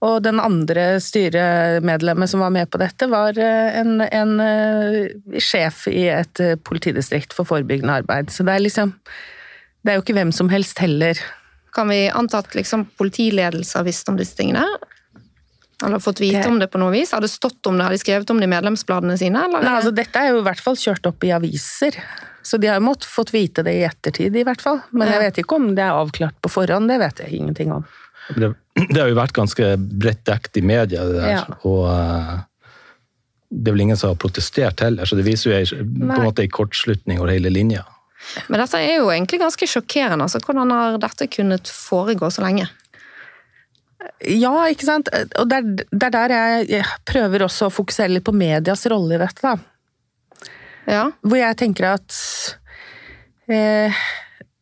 Og den andre styremedlemmet som var med på dette, var eh, en, en uh, sjef i et politidistrikt for forebyggende arbeid. Så det er liksom Det er jo ikke hvem som helst heller. Kan vi anta at liksom har visst om disse tingene? Eller fått vite om det på noe vis? Har det stått om det? Har de skrevet om det i medlemsbladene sine? Nei, altså, dette er jo i hvert fall kjørt opp i aviser. Så de har måttet fått vite det i ettertid, i hvert fall. Men jeg vet ikke om det er avklart på forhånd, det vet jeg ingenting om. Det, det har jo vært ganske bredt dekt i media, det der. Ja. Og uh, det er vel ingen som har protestert heller, så det viser jo på en måte en kortslutning over hele linja. Men dette er jo egentlig ganske sjokkerende. altså Hvordan har dette kunnet foregå så lenge? Ja, ikke sant. Og det er, det er der jeg, jeg, prøver også å fokusere litt på medias rolle i dette. da. Ja. Hvor jeg tenker at eh,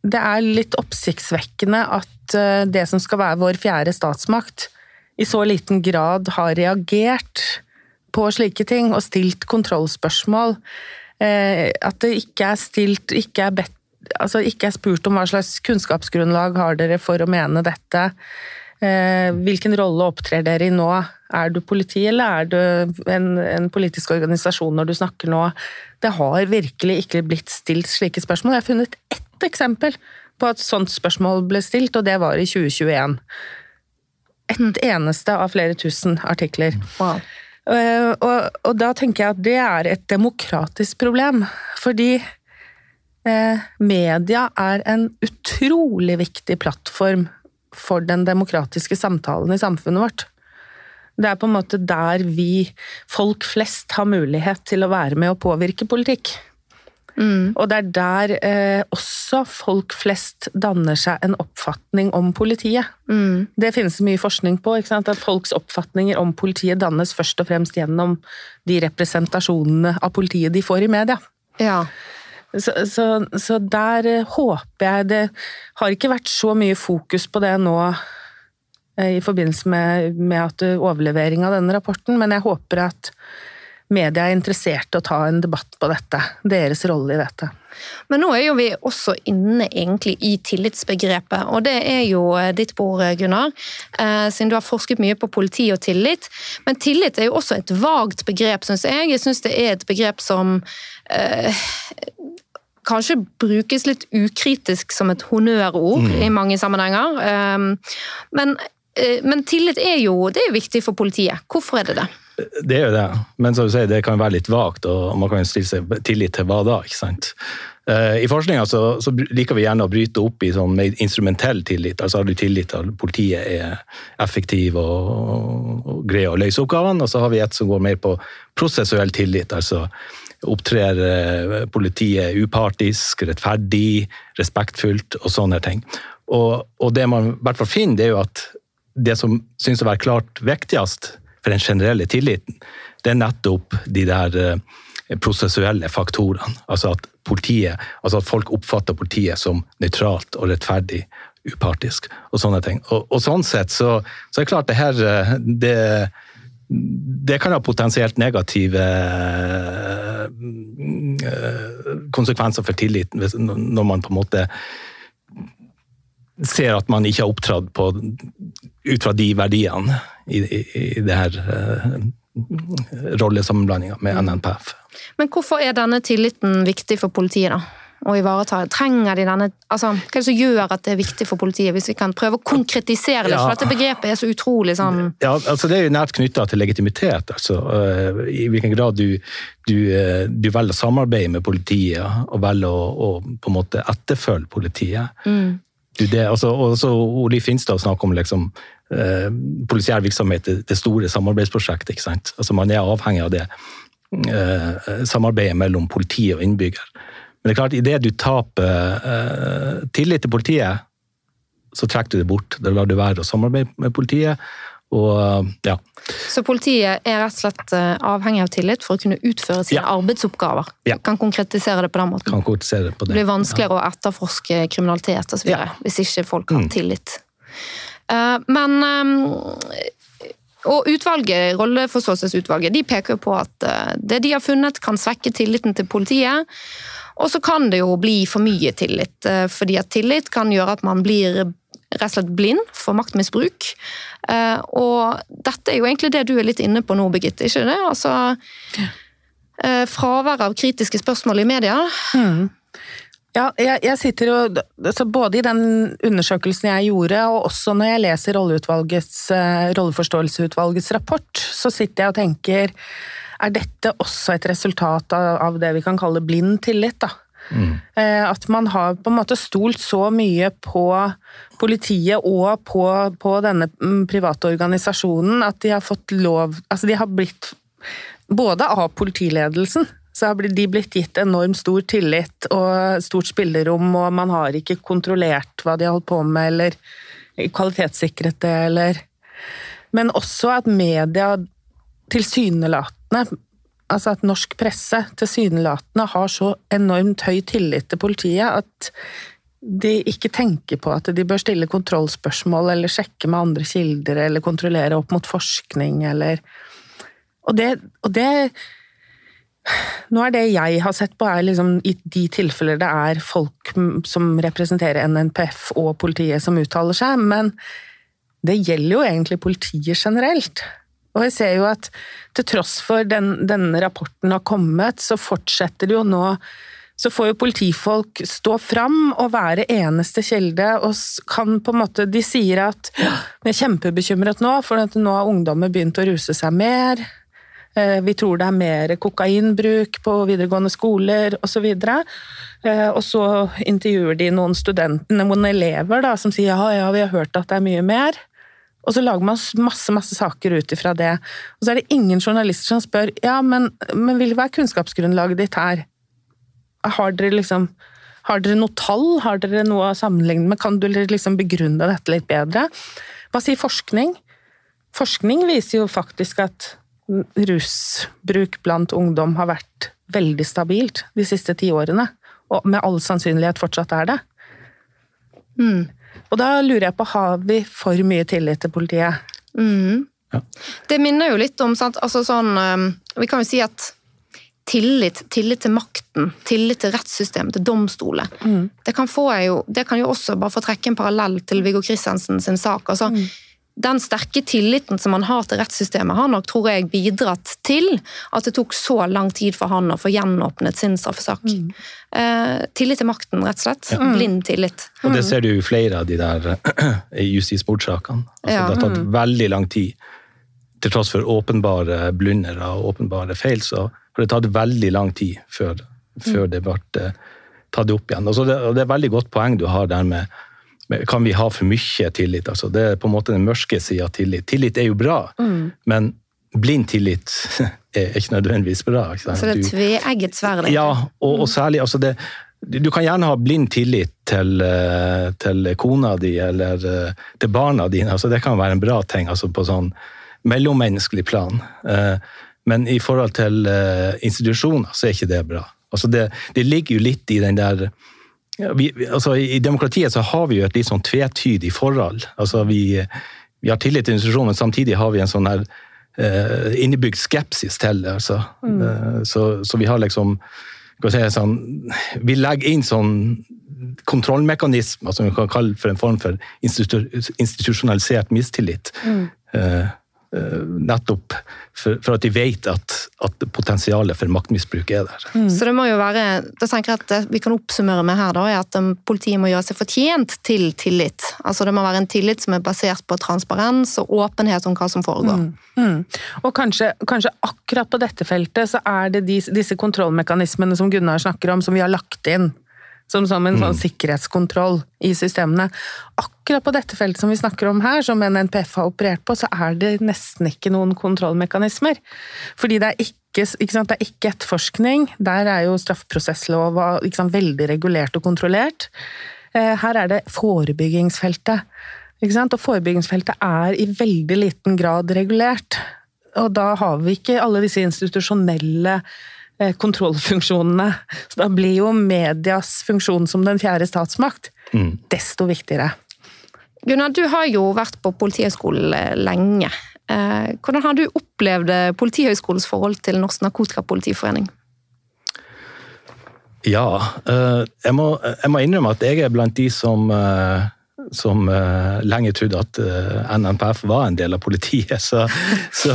det er litt oppsiktsvekkende at eh, det som skal være vår fjerde statsmakt, i så liten grad har reagert på slike ting og stilt kontrollspørsmål. Eh, at det ikke er stilt, ikke er bedt altså ikke er spurt om hva slags kunnskapsgrunnlag har dere for å mene dette. Eh, hvilken rolle opptrer dere i nå? Er du politi, eller er du en, en, politisk organisasjon når du snakker nå? Det har virkelig ikke blitt stilt slike spørsmål. Jeg har funnet ett eksempel på at sånt spørsmål ble stilt, og det var i 2021. Et eneste av flere tusen artikler. Wow. Eh, og, og, da tenker jeg at det er et demokratisk problem. Fordi eh, media er en utrolig viktig plattform for den demokratiske samtalen i samfunnet vårt. Det er på en måte der vi, folk flest, har mulighet til å være med og påvirke politikk. Mm. Og det er der eh, også folk flest danner seg en oppfatning om politiet. Mm. Det finnes mye forskning på, at folks oppfatninger om politiet dannes først og fremst gjennom de representasjonene av politiet de får i media. Ja. Så, så, så, der eh, håper jeg Det har ikke vært så mye fokus på det nå eh, i forbindelse med, med at overlevering av denne rapporten, men jeg håper at media er interessert i å ta en debatt på dette. Deres rolle i dette. Men nå er jo vi også inne egentlig i tillitsbegrepet, og det er jo eh, ditt bord, Gunnar. Eh, siden du har forsket mye på politi og tillit. Men tillit er jo også et vagt begrep, syns jeg. Jeg syns det er et begrep som eh, kanskje brukes litt ukritisk som et honnørord mm. i mange sammenhenger. Eh, men, eh, men, tillit er jo, det er jo viktig for politiet. Hvorfor er det det? Det er jo det, men som du sier, det kan være litt vagt, og man kan stille seg tillit til hva da? ikke sant? Eh, I forskninga så, så, liker vi gjerne å bryte opp i sånn mer instrumentell tillit. Altså har du tillit til at politiet er effektiv og, og, greier å løse oppgavene, og så har vi et som går mer på prosessuell tillit. altså Opptrer eh, politiet upartisk, rettferdig, respektfullt og sånne ting. Og, og det man i hvert fall finner, det er jo at det som synes å være klart viktigst, for den generelle tilliten, det er nettopp de der eh, prosessuelle faktorene. Altså at, politiet, altså at folk oppfatter politiet som nøytralt og rettferdig, upartisk og sånne ting. Og, og sånn sett så, så, er det klart det her eh, det, det kan ha potensielt negative eh, konsekvenser for tilliten når man på en måte ser at man ikke har opptrådt ut fra de verdiene i, i, i det her uh, rollesammenblandinga med mm. NNPF. Men hvorfor er denne tilliten viktig for politiet, da? Å ivareta? Trenger de denne altså, Hva er det som gjør at det er viktig for politiet, hvis vi kan prøve å konkretisere det? Ja. For dette begrepet er så utrolig sånn Ja, altså Det er jo nært knytta til legitimitet. altså uh, I hvilken grad du, du, uh, du, velger å samarbeide med politiet og velger å, å på en måte etterfølge politiet. Mm. Det, altså, også Oli Finstad snakker om liksom, eh, polisiær virksomhet, det store samarbeidsprosjektet. ikke sant? Altså, man er avhengig av det eh, samarbeidet mellom politi og innbygger. Men det er klart, idet du taper eh, tillit til politiet, så trekker du det bort. Da lar du være å samarbeide med politiet. Og, ja. Så politiet er rett og slett eh, avhengig av tillit for å kunne utføre sine ja. arbeidsoppgaver? Ja. Kan konkretisere det på den måten? Kan konkretisere det på det. det blir vanskeligere å etterforske kriminalitet og så videre, hvis ikke folk har mm. tillit. Uh, men um, og utvalget, Rolleforståelsesutvalget de peker jo på at det de har funnet, kan svekke tilliten til politiet. Og så kan det jo bli for mye tillit, fordi at tillit kan gjøre at man blir rett og slett blind for maktmisbruk. Eh, og dette er jo egentlig det du er litt inne på nå, Birgitte, ikke det? Altså ja. fravær av kritiske spørsmål i media. Mm. Ja, jeg, jeg, sitter jo altså Både i den undersøkelsen jeg gjorde, og også når jeg leser Rolleforståelseutvalgets rapport, så sitter jeg og tenker Er dette også et resultat av, av det vi kan kalle blind tillit? da? Mm. At man har på en måte stolt så mye på politiet og på, på, denne mm, private organisasjonen at de har fått lov Altså, de har blitt Både av politiledelsen så har de blitt gitt enormt stor tillit og stort spillerom, og man har ikke kontrollert hva de har holdt på med, eller kvalitetssikret det, eller Men også at media tilsynelatende altså at norsk presse tilsynelatende har så enormt høy tillit til politiet at de ikke tenker på at de bør stille kontrollspørsmål eller sjekke med andre kilder eller kontrollere opp mot forskning eller Og det, og det nå er det jeg har sett på, er liksom i de tilfeller det er folk som representerer NNPF og politiet som uttaler seg, men det gjelder jo egentlig politiet generelt. Og jeg ser jo at til tross for den, denne rapporten har kommet, så fortsetter det jo nå så får jo politifolk stå fram og være eneste kilde, og kan på en måte De sier at vi er kjempebekymret nå, for nå har ungdommer begynt å ruse seg mer. Eh, vi tror det er mer kokainbruk på videregående skoler osv. Eh, og så intervjuer de noen studenter, noen elever da, som sier ja, ja, vi har hørt at det er mye mer. Og så lager man masse masse saker ut ifra det. Og så er det ingen journalister som spør ja, men, men vil hva er kunnskapsgrunnlaget ditt her? Har dere liksom har dere noe tall? Har dere noe å sammenligne med? Kan du liksom begrunne dette litt bedre? Hva sier forskning? Forskning viser jo faktisk at rusbruk blant ungdom har vært veldig stabilt de siste ti årene. Og med all sannsynlighet fortsatt er det. Mm. Og da lurer jeg på, har vi for mye tillit til politiet? Mm. Ja. Det minner jo litt om sant? Altså sånn, Vi kan jo si at tillit, tillit til makten, tillit til rettssystemet, til domstoler. Mm. Det, kan jo, det, kan jo også, bare få trekke en parallell til Viggo Kristiansen sin sak altså, mm. Den sterke tilliten som han har til rettssystemet, har nok tror jeg, bidratt til at det tok så lang tid for han å få gjenåpnet sin straffesak. Mm. Eh, tillit til makten, rett og slett. Ja. Blind tillit. Og Det ser du i flere av de der justismordsakene. Altså, ja. Det har tatt mm. veldig lang tid. Til tross for åpenbare blunder og åpenbare feil, så for det tatt veldig lang tid før, før det ble eh, tatt opp igjen. Altså det, og det er et veldig godt poeng du har der med kan vi ha for mye tillit. Altså det er på en måte den mørke sida av tillit. Tillit er jo bra, mm. men blind tillit er ikke nødvendigvis bra. Ikke Så det er tveegget sverd? Ja, og, og, særlig altså det, Du kan gjerne ha blind tillit til, eh, til kona di eller eh, til barna dine. Altså det kan være en bra ting altså på sånn mellommenneskelig plan. Men i forhold til institusjoner så er ikke det bra. Altså det, det ligger jo litt i den der vi, altså I demokratiet så har vi jo et litt sånn tvetydig forhold. Altså vi, vi har tillit til institusjonen, men samtidig har vi en sånn her uh, innebygd skepsis til det. Altså. Mm. Uh, så, så, vi har liksom si, sånn, Vi legger inn sånn kontrollmekanismer som vi kan kalle for en form for institu institusjonalisert mistillit. Mm. Uh, nettopp for, for, at de vet at, at potensialet for maktmisbruk er der. Mm. Så det må jo være, da tenker jeg at vi kan oppsummere med her, da, er at um, politiet må gjøre seg fortjent til tillit. Altså Det må være en tillit som er basert på transparens og åpenhet om hva som foregår. Mm. Mm. Og kanskje, kanskje, akkurat på dette feltet så er det disse, disse kontrollmekanismene som Gunnar snakker om, som vi har lagt inn som, som en sånn mm. sikkerhetskontroll i systemene. Akkurat på dette feltet som vi snakker om her, som NNPF har operert på, så er det nesten ikke noen kontrollmekanismer. Fordi det er ikke, ikke sant, det er ikke etterforskning. Der er jo straffeprosesslova veldig regulert og kontrollert. Eh, her er det forebyggingsfeltet. Og forebyggingsfeltet er i veldig liten grad regulert. Og da har vi ikke alle disse institusjonelle kontrollfunksjonene. Så da blir jo medias funksjon som den fjerde statsmakt mm. desto viktigere. Gunnar, du har jo vært på Politihøgskolen lenge. Eh, hvordan har du opplevd Politihøgskolens forhold til Norsk Narkotikapolitiforening? Ja, eh, jeg må, jeg må, innrømme at jeg er blant de som som uh, lenge trodde at uh, eh, NNPF var en del av politiet. Så, så,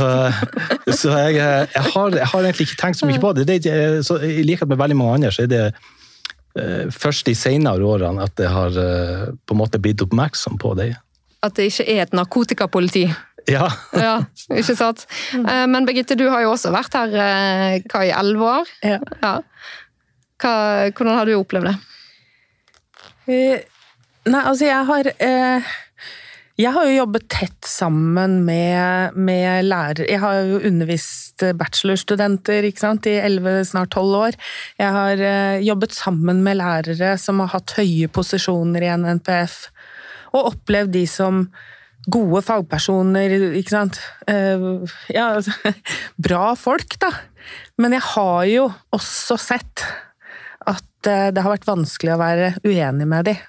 så jeg, eh, jeg, har, jeg, har, egentlig ikke tenkt så mye på det. det, er, så, I likhet med veldig mange andre så er det uh, først de senere årene at jeg har på en måte blitt oppmerksom på det. At det ikke er et narkotikapoliti? Ja. ja. Ikke sant? Men Birgitte, du har jo også vært her hva, i elleve år. Ja. ja. Hva, hvordan har du opplevd det? Nei, altså jeg har eh, Jeg har jo jobbet tett sammen med, med lærere Jeg har jo undervist bachelorstudenter ikke sant, i 11, snart 12 år. Jeg har eh, jobbet sammen med lærere som har hatt høye posisjoner i NNPF, og opplevd de som gode fagpersoner, ikke sant. Eh, ja, altså, bra folk, da. Men jeg har jo også sett at eh, det har vært vanskelig å være uenig med dem.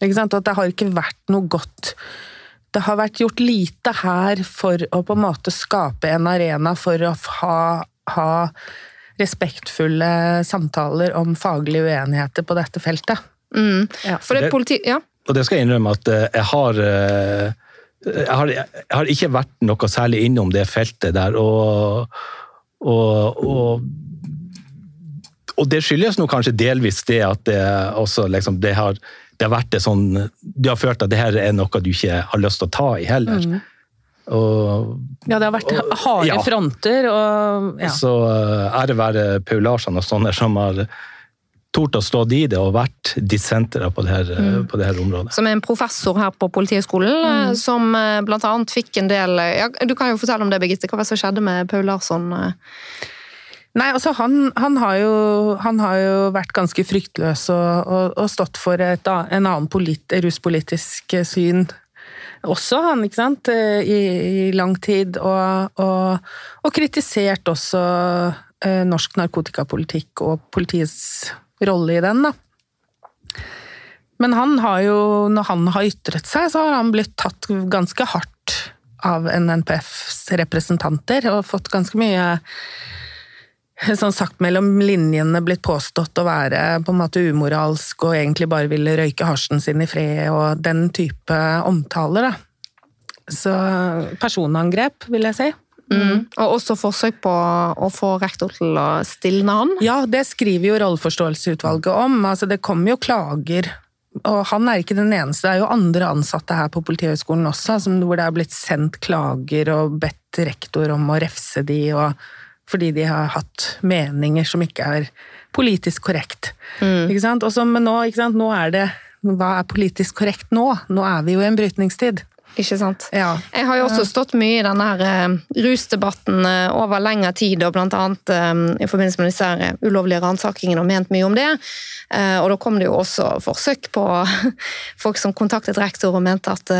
Ikke sant? Og at det har ikke vært noe godt Det har vært gjort lite her for å på en måte skape en arena for å ha, ha respektfulle samtaler om faglige uenigheter på dette feltet. Mm. Ja. For det, politi... Ja. Og det skal jeg innrømme at eh, jeg har eh, jeg har, jeg har, ikke vært noe særlig innom det feltet der, og, og, og og det skyldes nå kanskje delvis det at det også liksom, det har, det har vært det sånn Du har følt at det her er noe du ikke har lyst til å ta i heller. Mm. Og, Ja, det har vært harde Ja. fronter og ja. Så uh, ære være Paul Larsson og sånne som har tort å stå i det og vært dissentere på, det her, Mm. på det her området. Som er en professor her på Politihøgskolen, mm. som bl.a. fikk en del eh, ja, Du kan jo fortelle om det, Birgitte. Hva var det som skjedde med Paul Larsson? Eh? Nei, altså han, han, har jo, han har jo vært ganske fryktløs og, og, og stått for et, en annen polit, ruspolitisk syn også, han, ikke sant, eh, i, i lang tid. Og, og kritisert også eh, norsk narkotikapolitikk og politiets rolle i den, da. Men han har jo, når han har ytret seg, så har han blitt tatt ganske hardt av NNPFs representanter, og fått ganske mye sånn sagt mellom linjene blitt påstått å være på en måte umoralsk og egentlig bare ville røyke hasjen sin i fred og den type omtaler, da. Så personangrep, vil jeg si. Mm. Og også forsøk på å få rektor til å stilne han. Ja, det skriver jo rolleforståelsesutvalget om. Altså, det kommer jo klager. Og han er ikke den eneste, det er jo andre ansatte her på Politihøgskolen også, som, hvor det er blitt sendt klager og bedt rektor om å refse de, og, fordi de har hatt meninger som ikke er politisk korrekt. Ikke sant? Også, men nå, ikke sant? nå er det Hva er politisk korrekt nå? Nå er vi jo i en brytningstid. Ikke sant? Ja. Jeg har jo også stått mye i denne her eh, rusdebatten eh, over lengre tid, og blant annet eh, i forbindelse med disse her ulovlige ransakingene og ment mye om det. Eh, Og da kom det jo også forsøk på folk som kontaktet rektor og mente at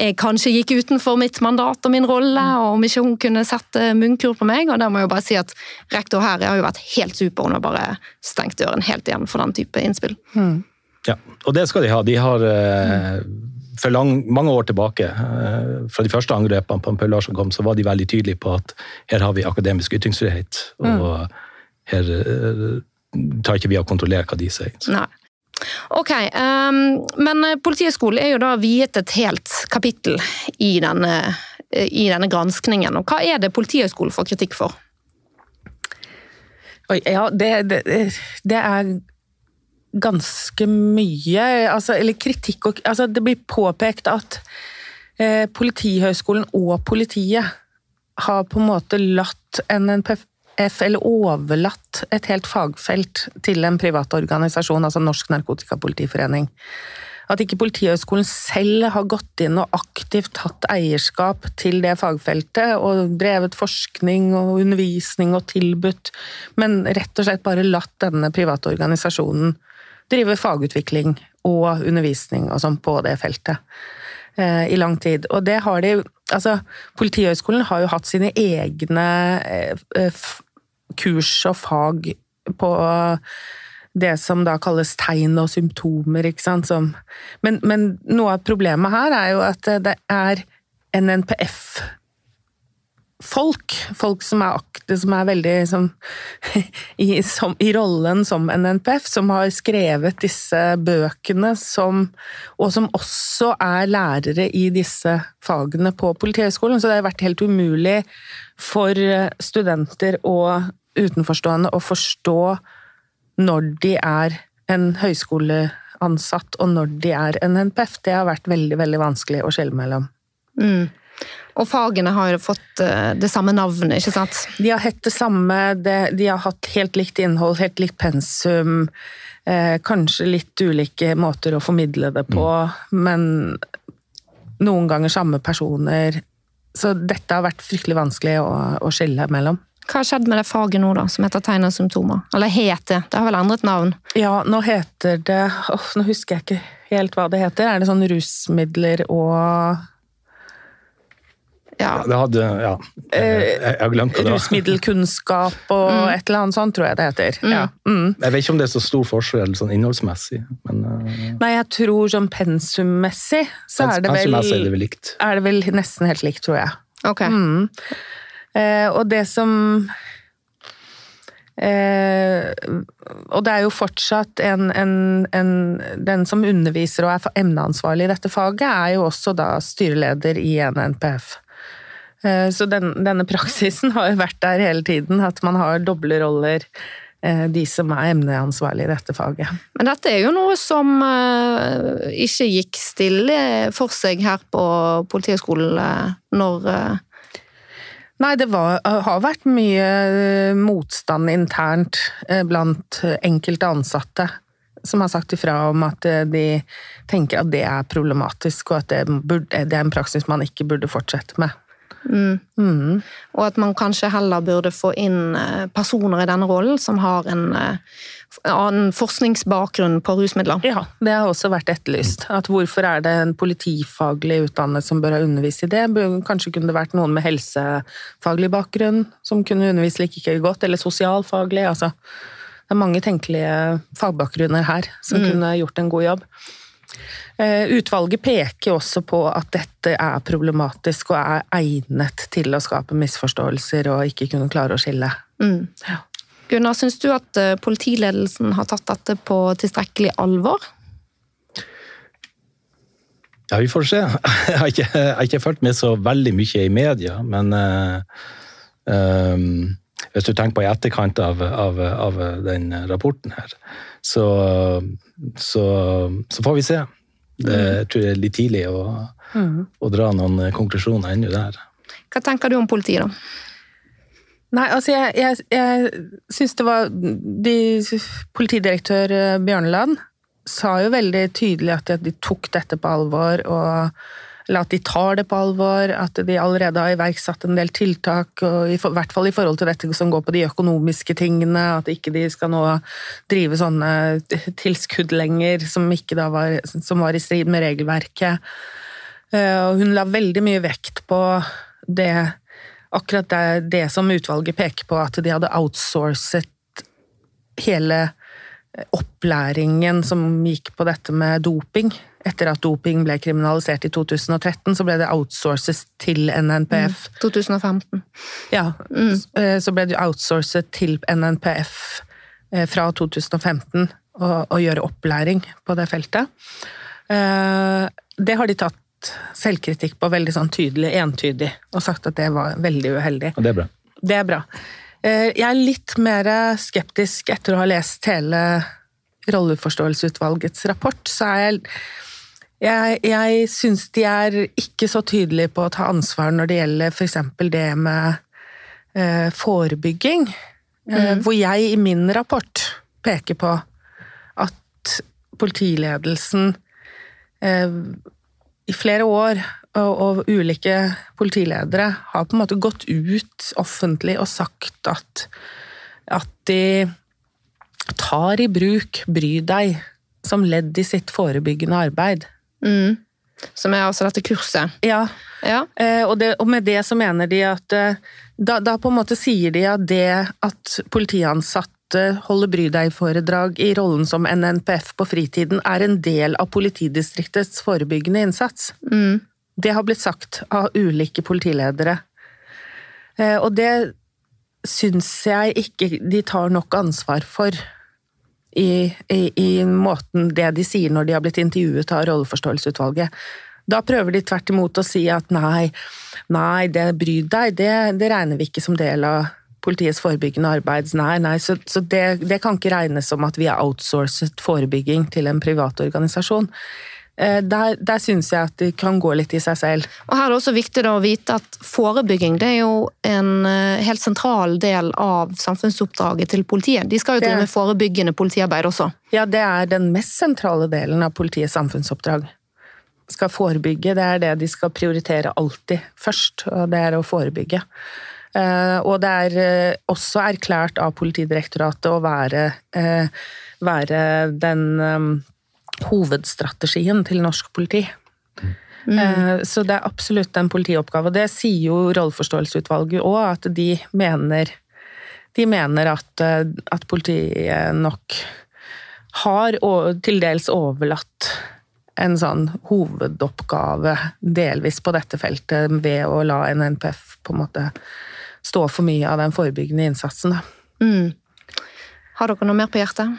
jeg kanskje gikk utenfor mitt mandat og min rolle, og om ikke hun kunne sette munnkur på meg. Og der må jeg jo bare si at rektor her har jo vært helt super, hun har bare stengt døren helt igjen for den type innspill. Ja, og det skal de ha. De har eh, for lang, mange år tilbake, eh, fra de første angrepene på Paul Larsson kom, så var de veldig tydelige på at her har vi akademisk ytringsfrihet. Og her eh, tar ikke vi å kontrollere hva de sier. Nei. Ok, um, men Politihøgskolen er jo da viet et helt kapittel i denne, i denne granskningen. Og hva er det Politihøgskolen får kritikk for? Oi, ja, det, det, det er ganske mye altså, Eller kritikk og altså, Det blir påpekt at eh, Politihøgskolen og politiet har på en måte latt NNPF eller overlatt et helt fagfelt til en privat organisasjon, altså Norsk Narkotikapolitiforening. At ikke Politihøgskolen selv har gått inn og aktivt hatt eierskap til det fagfeltet, og drevet forskning og undervisning og tilbudt, men rett og slett bare latt denne private organisasjonen drive fagutvikling og undervisning og sånn på det feltet eh, i lang tid. Og det har de Altså, Politihøgskolen har jo hatt sine egne eh, kurs og fag på det som da kalles tegn og symptomer, ikke sant. Som, men, men noe av problemet her er jo at det er NNPF folk, folk som er akte, som er veldig som, i, som, i rollen som NNPF, som har skrevet disse bøkene, som, og som også er lærere i disse fagene på Politihøgskolen. Så det har vært helt umulig for studenter og utenforstående å forstå når de er en høyskoleansatt, og når de er en NPF. Det har vært veldig, veldig vanskelig å skjelne mellom. Mm. Og fagene har jo fått eh, det samme navnet, ikke sant? De har hett det samme, de har hatt helt likt innhold, helt likt pensum. Eh, kanskje litt ulike måter å formidle det på, men noen ganger samme personer. Så dette har vært fryktelig vanskelig å, å skille mellom. Hva har skjedd med det faget nå, da, som heter tegn og symptomer? Eller het det? Det har vel endret navn? Ja, nå heter det åh, Nå husker jeg ikke helt hva det heter. Er det sånn rusmidler og Ja. Det hadde, ja, jeg, jeg har glemt hva det var. Rusmiddelkunnskap og et eller annet sånt, tror jeg det heter. Ja. Mm. Jeg vet ikke om det er så stor forskjell sånn innholdsmessig, men uh, Nei, jeg tror sånn pensummessig så er det, vel, er det vel likt. er det vel nesten helt likt, tror jeg. Ok. Mm. Eh, og det som eh, Og det er jo fortsatt en, en, en Den som underviser og er emneansvarlig i dette faget, er jo også da styreleder i en NPF. Eh, så den, denne praksisen har jo vært der hele tiden, at man har doble roller. eh, de som er emneansvarlige i dette faget. Men dette er jo noe som uh, ikke gikk stille for seg her på Politihøgskolen når. Nei, det var, har vært mye motstand internt blant enkelte ansatte som har sagt ifra om at de tenker at det er problematisk, og at det, burde, det er en praksis man ikke burde fortsette med. Mm. Mm. Og at man kanskje heller burde få inn eh, personer i denne rollen som har en annen eh, forskningsbakgrunn på rusmidler. Ja, det har også vært etterlyst. At hvorfor er det en politifaglig utdannet som bør ha undervist i det? Kanskje kunne det vært noen med helsefaglig bakgrunn som kunne undervist like godt, eller sosialfaglig. altså det er mange tenkelige fagbakgrunner her som mm. kunne gjort en god jobb. Eh, utvalget peker også på at dette er problematisk og er egnet til å skape misforståelser og ikke kunne klare å skille. Mm. Ja. Gunnar, syns du at eh, politiledelsen har tatt dette på tilstrekkelig alvor? Ja, vi får se. Jeg har ikke, jeg har ikke fulgt med så veldig mye i media, men uh, um, hvis du tenker på i etterkant av, av, av den rapporten her, så, så, så får vi se. Det jeg tror jeg er litt tidlig å, mm. å dra noen konklusjoner ennå der. Hva tenker du om politiet, da? Nei, altså jeg, jeg, jeg syns det var de, Politidirektør Bjørneland sa jo veldig tydelig at de tok dette på alvor, og eller at de tar det på alvor, at de allerede har iverksatt en del tiltak, i, hvert fall i forhold til dette som går på de økonomiske tingene, at ikke de skal nå drive sånne tilskudd lenger som, var, som var i strid med regelverket. Eh, og hun la veldig mye vekt på det, akkurat det, det som utvalget peker på, at de hadde outsourcet hele opplæringen som gikk på dette med doping. Etter at doping ble kriminalisert i 2013, så ble det outsourcet til NNPF. Mm, 2015. Ja, mm. Eh, så ble det outsourcet til NNPF eh, fra 2015 å gjøre opplæring på det feltet. Eh, det har de tatt selvkritikk på veldig sånn tydelig, entydig, og sagt at det var veldig uheldig. Og det er bra. Det er bra. Jeg er litt mer skeptisk etter å ha lest hele Rolleforståelsesutvalgets rapport, så er jeg jeg, jeg syns de er ikke så tydelige på å ta ansvar når det gjelder f.eks. det med eh, forebygging. Eh, mm. hvor jeg i min rapport peker på at politiledelsen eh, i flere år og, og, ulike politiledere har på en måte gått ut offentlig og sagt at, at de tar i bruk Bry deg som ledd i sitt forebyggende arbeid. Mm. Som er altså dette kurset? Ja. ja. Eh, og, det, og, med det så mener de at eh, da, da, på en måte sier de at det at politiansatte holder Bry deg-foredrag i rollen som NNPF på fritiden, er en del av politidistriktets forebyggende innsats. Mm. Det har blitt sagt av ulike politiledere. Eh, og det syns jeg ikke de tar nok ansvar for i, i, i, måten det de sier når de har blitt intervjuet av Rolleforståelsesutvalget. Da prøver de tvert imot å si at nei, nei, det bryr deg, det, det regner vi ikke som del av politiets forebyggende arbeid. Nei, nei, så, så det, det, kan ikke regnes som at vi har outsourcet forebygging til en privat organisasjon. Eh, der, der syns jeg at de kan gå litt i seg selv. Og Her er det også viktig å vite at forebygging det er jo en eh, helt sentral del av samfunnsoppdraget til politiet. De skal jo drive med forebyggende politiarbeid også. Ja, det er den mest sentrale delen av politiets samfunnsoppdrag. Skal forebygge, det er det de skal prioritere alltid først, og det er å forebygge. Eh, og det er også erklært av Politidirektoratet å være, være den hovedstrategien til norsk politi. Mm. Eh, så det er absolutt en politioppgave. Og det sier jo Rolleforståelsesutvalget òg, at de mener, de mener at, eh, at, politiet nok har til dels overlatt en sånn hovedoppgave delvis på dette feltet ved å la en NPF på en måte stå for mye av den forebyggende innsatsen. Mm. Har dere noe mer på hjertet?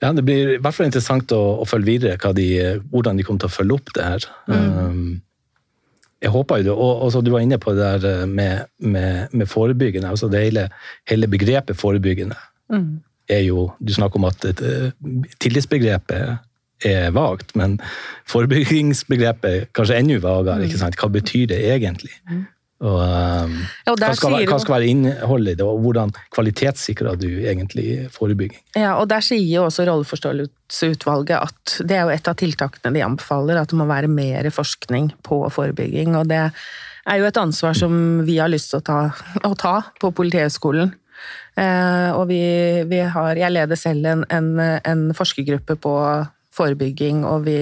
Ja, Det blir i hvert fall interessant å, å følge videre de, hvordan de kommer til å følge opp det her. Mm. Um, jeg håper jo det. Og, og så du var inne på det der med, med, med forebyggende. altså det hele, hele begrepet forebyggende Mm. er jo Du snakker om at eh, tillitsbegrepet er vagt, men forebyggingsbegrepet kanskje enda vagere. ikke sant? Hva betyr det egentlig? Og, um, Ja, hva, skal, hva skal være innholdet i det, og hvordan kvalitetssikrer du egentlig forebygging? Ja, og der sier jo også Rolleforståelsesutvalget at det er jo et av tiltakene de anbefaler, at det må være mer forskning på forebygging. Og det er jo et ansvar som vi har lyst til å ta, å ta på Politihøgskolen. Eh, og vi, vi har Jeg leder selv en, en, en forskergruppe på forebygging, og vi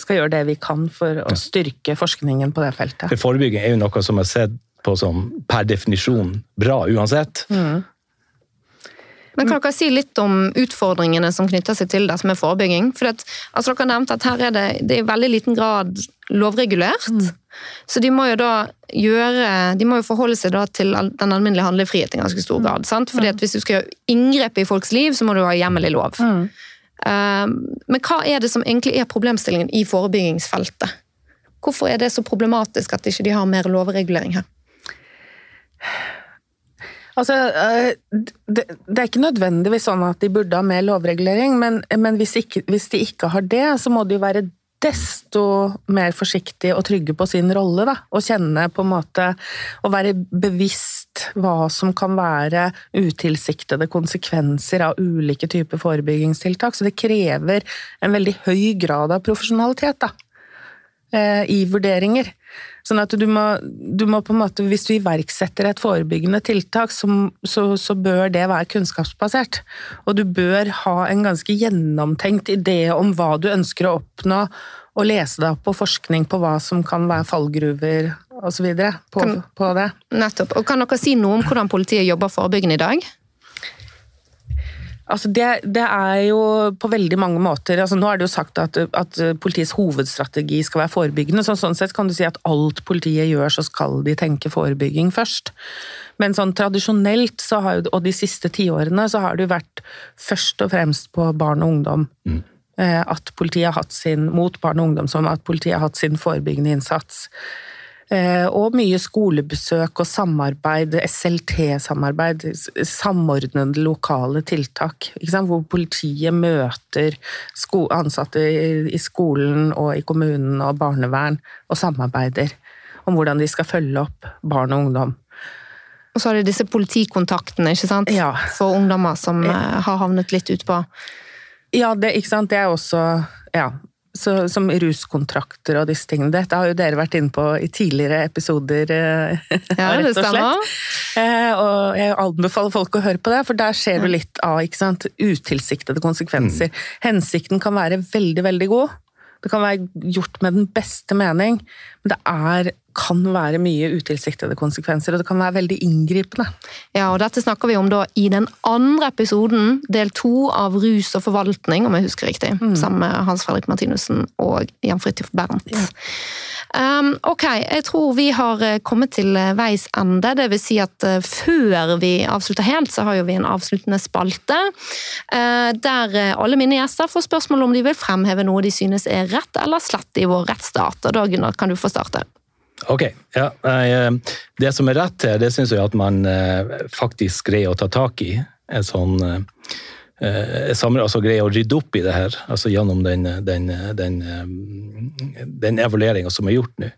skal gjøre det vi kan for å styrke forskningen på det feltet. For forebygging er jo noe som er sett på som per definisjon bra uansett. Mm. Men kan dere si litt om utfordringene som knytter seg til dette med forebygging? For at, altså dere har nevnt at her er det, det er i veldig liten grad lovregulert. Så de må jo da gjøre De må jo forholde seg da til den alminnelige handlefrihet i ganske stor grad. sant? Fordi at hvis du skal gjøre inngrep i folks liv, så må du ha hjemmel i lov. Um, men hva er det som egentlig er problemstillingen i forebyggingsfeltet? Hvorfor er det så problematisk at ikke de har mer lovregulering her? Altså, øh, det, er ikke nødvendigvis sånn at de burde ha mer lovregulering, men hvis, de ikke har det, så må det jo være desto mer forsiktige og trygge på sin rolle, da. Og kjenne på en måte Å være bevisst hva som kan være utilsiktede konsekvenser av ulike typer forebyggingstiltak. Så det krever en veldig høy grad av profesjonalitet, da. eh, i vurderinger. Sånn at du må, du må på en måte, Hvis du iverksetter et forebyggende tiltak, så, så, så bør det være kunnskapsbasert. Og du bør ha en ganske gjennomtenkt idé om hva du ønsker å oppnå, og lese deg opp på forskning på hva som kan være fallgruver osv. På, Kan- på det. Nettopp. Og Kan dere si noe om hvordan politiet jobber forebyggende i dag? Altså det, det er jo på veldig mange måter altså Nå er det jo sagt at, at politiets hovedstrategi skal være forebyggende. Så sånn sett kan du si at alt politiet gjør, så skal de tenke forebygging først. Men sånn tradisjonelt, så har og de siste tiårene, så har det jo vært først og fremst på barn og ungdom. Mm. At politiet har hatt sin, mot barn og ungdom, som at politiet har hatt sin forebyggende innsats. Eh, Og mye skolebesøk og samarbeid, SLT-samarbeid, samordnede lokale tiltak. Hvor politiet møter ansatte i- i skolen og i kommunen og barnevern og samarbeider om hvordan de skal følge opp barn og ungdom. Og så er det disse politikontaktene ikke sant? Ja. for ungdommer som eh, har havnet litt utpå. Ja, det, ikke sant? det er også ja, så, som ruskontrakter og disse tingene. Dette har jo dere vært inne på i tidligere episoder, eh, Ja, rett og slett. Eh, og jeg anbefaler folk å høre på det, for der ser du litt av ikke sant, utilsiktede konsekvenser. Hensikten kan være veldig, veldig god. Det kan være gjort med den beste mening, men det er, kan være mye utilsiktede konsekvenser, og det kan være veldig inngripende. Ja, og Dette snakker vi om da i den andre episoden, del to av Rus og forvaltning, om jeg husker riktig. Sammen med Hans Fredrik Martinussen og Jan Fridtjof Bernt. Um, ok, jeg tror vi har eh, kommet til eh, veis ende. Det vil si at eh, før vi avslutter helt, så har jo vi en avsluttende spalte. Uh, Der alle mine gjester får spørsmål om de vil fremheve noe de synes er rett eller slett i vår rettsstat. Og da Gunnar, kan du få starte. Ok, ja. eh, Det som er rett her, det syns jeg at man eh, faktisk greier å ta tak i. En sånn eh, samme- altså greier å rydde opp i det her, altså gjennom den, den, den, den evalueringa som er gjort nå.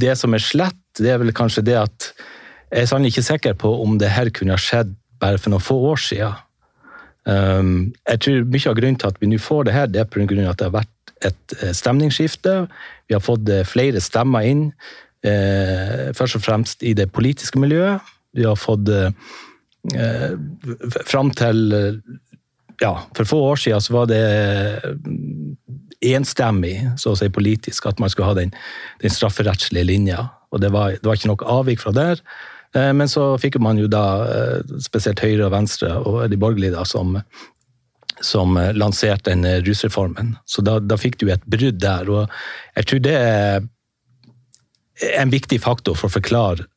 Det som er slett, det er vel kanskje det at jeg er sannelig ikke sikker på om det her kunne ha skjedd bare for noen få år siden. Um, jeg tror Mye av grunnen til at vi nå får det her, det er på grunn av at det har vært et stemningsskifte. Vi har fått eh, flere stemmer inn, eh, først og fremst i det politiske miljøet. Vi har fått eh, Fram til ja, for få år siden så var det mm, enstemmig så å si politisk at man skulle ha den, den strafferettslige linja. Og det var, det var ikke noe avvik fra der. Men så fikk man jo da spesielt Høyre og Venstre og de borgerlige da, som, som eh, lanserte den eh, rusreformen. Så da, da fikk du et brudd der. Og jeg tror det er en viktig faktor for å forklare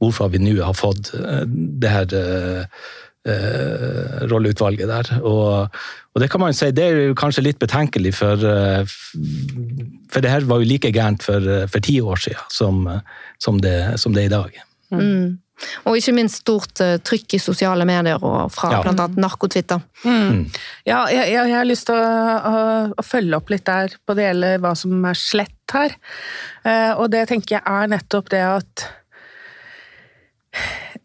hvorfor vi nå har fått eh, det her eh, rolleutvalget der. Og, og det kan man si, det er jo kanskje litt betenkelig for, for det her var jo like gærent for, for ti år siden som, som, det, som det er i dag. Mm. Og ikke minst stort uh, trykk i sosiale medier og fra Ja. annet narkotwitter. Mm. Ja, jeg, jeg, jeg har lyst til å, å, å følge opp litt der på det gjelder hva som er slett her. Eh, og det tenker jeg er nettopp det at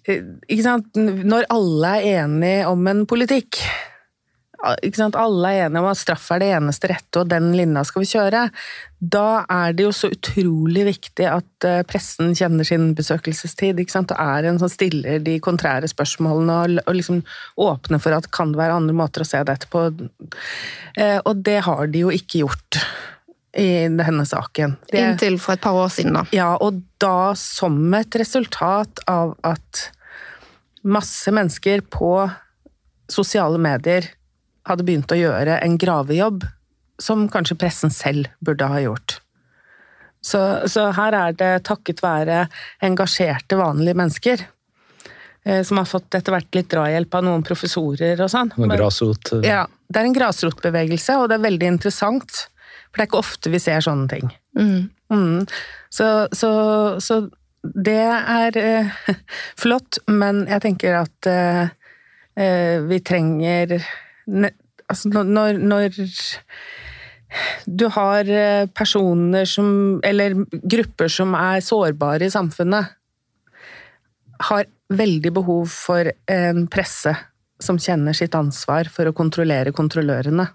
eh, ikke sant? Når alle er enige om en politikk? Alle er enige om at straff er det eneste rette, og den linja skal vi kjøre. Da er det jo så utrolig viktig at eh, pressen kjenner sin besøkelsestid. Ikke sant? Og er en som stiller de kontrære spørsmålene og, og liksom åpner for at kan det være andre måter å se dette på. Eh, og det har de jo ikke gjort i denne saken. Det, Inntil for et par år siden, da. ja, og da som et resultat av at masse mennesker på sosiale medier hadde begynt å gjøre en gravejobb som kanskje pressen selv burde ha gjort. Så, så her er det takket være engasjerte, vanlige mennesker eh, som har fått etter hvert litt drahjelp av noen professorer og sånn. Noen grasrot. eh, ja, det er en grasrotbevegelse, og det er veldig interessant. For det er ikke ofte vi ser sånne ting. Mm. Mm. Så, så, så det er eh, flott, men jeg tenker at eh, eh, vi trenger Altså når, når, du har eh, personer som Eller grupper som er sårbare i samfunnet, har veldig behov for en presse som kjenner sitt ansvar for å kontrollere kontrollørene.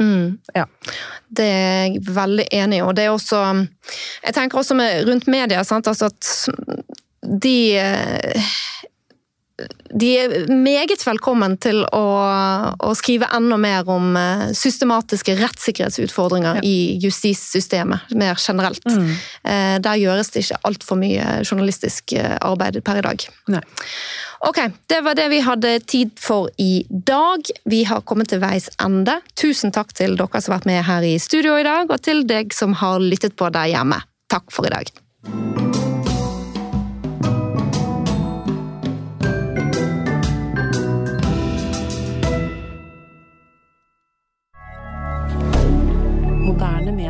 Mm. Ja. Det er jeg veldig enig i, og det er også Jeg tenker også med, rundt media, sant, altså at de eh, de er meget velkommen til å, å skrive enda mer om eh, systematiske rettssikkerhetsutfordringer Ja. i justissystemet, mer generelt. Mm. Eh, Der gjøres det ikke altfor mye journalistisk eh, arbeid per i dag. Nei. Ok, det var det vi hadde tid for i dag. Vi har kommet til veis ende. Tusen takk til dere som har vært med her i studio i dag, og til deg som har lyttet på der hjemme. Takk for i dag.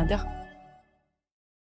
Moderne media.